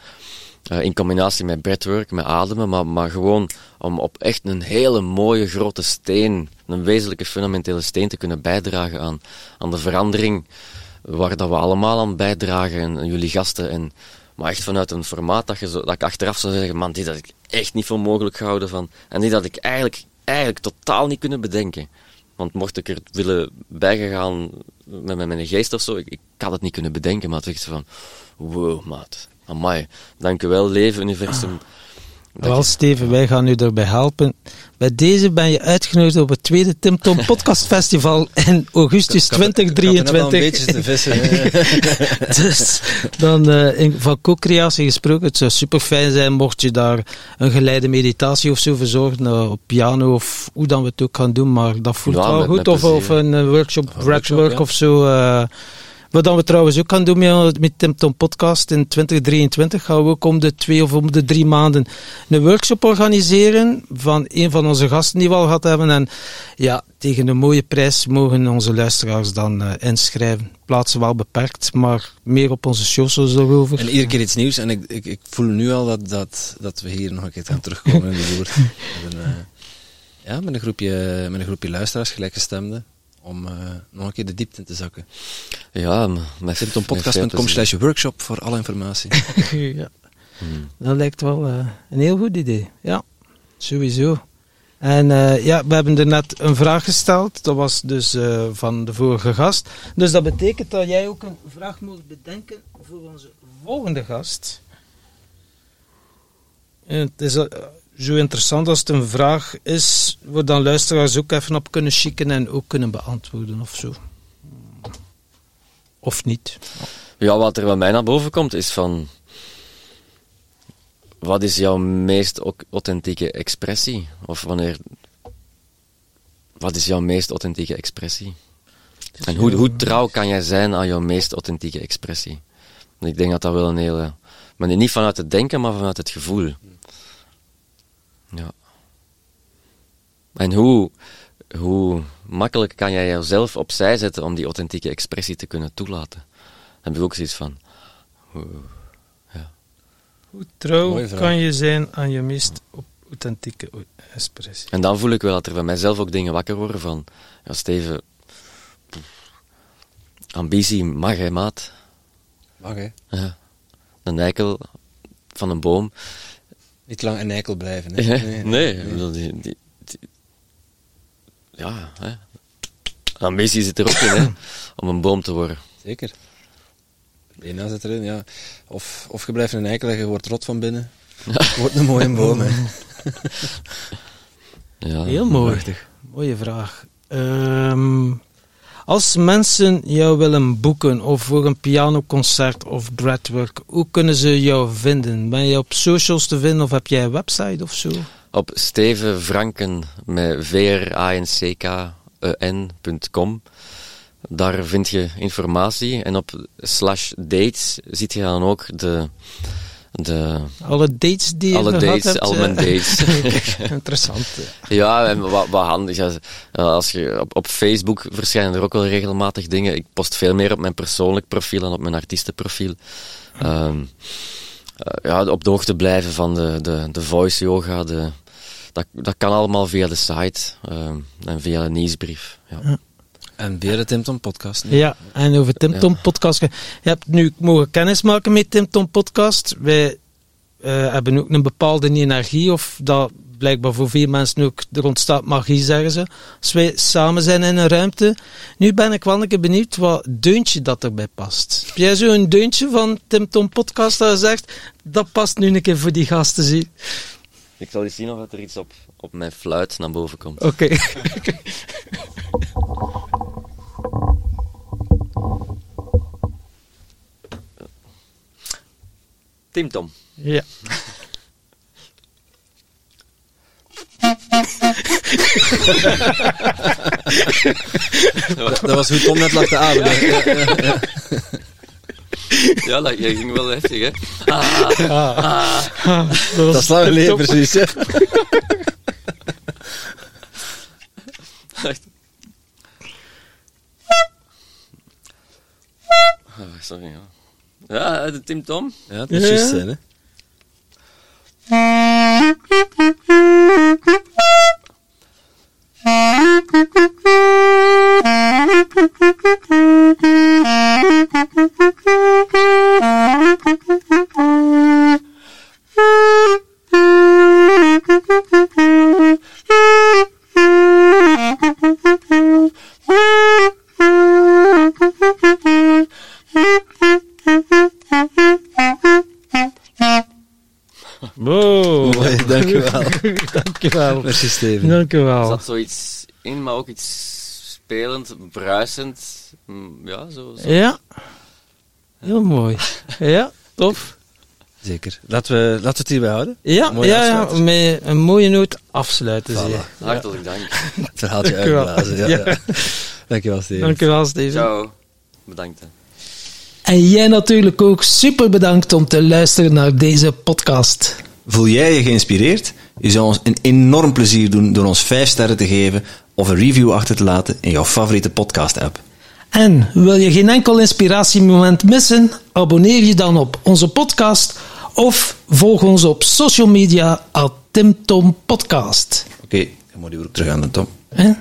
Eh, in combinatie met breathwork, met ademen, maar, maar gewoon om op echt een hele mooie grote steen, een wezenlijke fundamentele steen te kunnen bijdragen aan, aan de verandering waar dat we allemaal aan bijdragen, en, jullie gasten. En, maar echt vanuit een formaat dat, je zo, dat ik achteraf zou zeggen, man, dit had ik echt niet voor mogelijk gehouden van. En dit had ik eigenlijk, eigenlijk totaal niet kunnen bedenken. Want mocht ik er willen bijgegaan met, mijn geest of zo, ik, ik had het niet kunnen bedenken, maar het echt van, wow, maat. Amai, dank u wel, leven, universum. Dat Wel, Steven, wij gaan u daarbij helpen. Bij deze ben je uitgenodigd op het tweede Tim Tom Podcast Festival in augustus Ik had- ik had er net al 2023. een beetje te vissen. dus dan eh, in- van co-creatie gesproken, het zou super fijn zijn mocht je daar een geleide meditatie of zo verzorgen, eh, op piano of hoe dan we het ook gaan doen, maar dat voelt Ja, wel met- goed. met Of, of een eh, workshop, Een breathwork workshop, ja. of zo. Wat dan we trouwens ook gaan doen met, met Tim Tom Podcast in 2023, gaan we ook om de twee of om de drie maanden een workshop organiseren van een van onze gasten die we al gehad hebben. En ja, tegen een mooie prijs mogen onze luisteraars dan eh, inschrijven. Plaatsen wel beperkt, maar meer op onze socials daarover. En iedere keer iets nieuws. En ik, ik, ik voel nu al dat, dat, dat we hier nog een keer gaan terugkomen in de een, eh, ja, met een, groepje, met een groepje luisteraars, gelijkgestemden. Om eh, nog een keer de diepte in te zakken. Ja, met, plezier. slash workshop voor alle informatie. ja. Hmm. Dat lijkt wel eh, een heel goed idee. Ja, sowieso. En eh, ja, we hebben er net een vraag gesteld. Dat was dus eh, van de vorige gast. Dus dat betekent dat jij ook een vraag moet bedenken voor onze volgende gast. En het is zo interessant als het een vraag is, waar dan luisteraars ook even op kunnen chicken en ook kunnen beantwoorden of zo. Of niet. Ja, wat er bij mij naar boven komt is van. wat is jouw meest authentieke expressie? Of wanneer. Wat is jouw meest authentieke expressie? En hoe, hoe trouw kan jij zijn aan jouw meest authentieke expressie? Want ik denk dat dat wel een hele. Maar niet vanuit het denken, maar vanuit het gevoel. Ja. En hoe, hoe makkelijk kan jij jezelf opzij zetten om die authentieke expressie te kunnen toelaten? Daar heb ik ook zoiets van. hoe- ja. Hoe trouw kan je zijn aan je meest op- authentieke expressie? En dan voel ik wel dat er bij mijzelf ook dingen wakker worden van, ja Steven, ambitie mag hè maat. Mag hè. Ja. Een eikel van een boom. Niet lang een eikel blijven. Hè. Nee, bedoel, die, die, die- ja, hè. ambitie zit er ook in hè, om een boom te worden. Zeker. Ena zit erin, ja. Of, of je blijft een eikel en je wordt rot van binnen. Wordt een mooie boom, hè. Ja. Heel mooi. Prachtig. Mooie vraag. Ehm, als mensen jou willen boeken of voor een pianoconcert of breathwork, hoe kunnen ze jou vinden? Ben je op socials te vinden of heb jij een website of zo? Op Steven Franken met v-r-a-n-c-k-e-n.com. Daar vind je informatie. En op slash dates ziet je dan ook de, de Alle dates die je alle gehad dates, hebt? al eh, mijn dates. Interessant. ja, en wat, wat handig. Ja, als je op, op Facebook verschijnen er ook wel regelmatig dingen. Ik post veel meer op mijn persoonlijk profiel dan op mijn artiestenprofiel. Eh, ja, op de hoogte blijven van de, de, de voice yoga, de, dat, dat kan allemaal via de site ehm, en via de nieuwsbrief. Ja. En weer de Tim Tom podcast. nu. Ja, en over Tim Tom podcast. Je hebt nu mogen kennismaken met Tim Tom podcast. Wij eh, hebben ook een bepaalde energie, of dat blijkbaar voor veel mensen ook, er ontstaat magie, zeggen ze. Als wij samen zijn in een ruimte. Nu ben ik wel een keer benieuwd wat deuntje dat erbij past. Heb jij zo een deuntje van Tim Tom podcast dat je zegt, dat past nu een keer voor die gasten zien? Ik zal eens zien of er iets op, op mijn fluit naar boven komt. Oké. Tom. ja. Dat, dat was hoe Tom net lag te ademen. Ja, ja, ja. Ja, dat, jij ging wel heftig, hè? Ah, dat, Dat is lang geleden, precies. Ja. Echt. Oh, sorry, ja. Ja, de Tim Tom. Ja, moet Ja. juist zijn, hè. Dankjewel. Merci, Steven. Er Dankjewel. zat zoiets in, maar ook iets spelend, bruisend. Mm, Ja, zo. zo. Ja. Heel mooi. Ja, tof. Zeker. Laten we, laten we het hierbij houden. Ja, ja, met een mooie noot afsluiten. zie je. Hartelijk dank. Het verhaaltje uitblazen. Ja, Ja. ja. Dankjewel, Steven. Dankjewel, Steven. Ciao. Bedankt. hè. En jij natuurlijk ook super bedankt om te luisteren naar deze podcast. Voel jij je geïnspireerd? Je zou ons een enorm plezier doen door ons 5 sterren te geven of een review achter te laten in jouw favoriete podcast-app. En wil je geen enkel inspiratiemoment missen? Abonneer je dan op onze podcast of volg ons op social media at Tim Tom Podcast. Oké, dan moet je ook terug aan de Tom. Hè?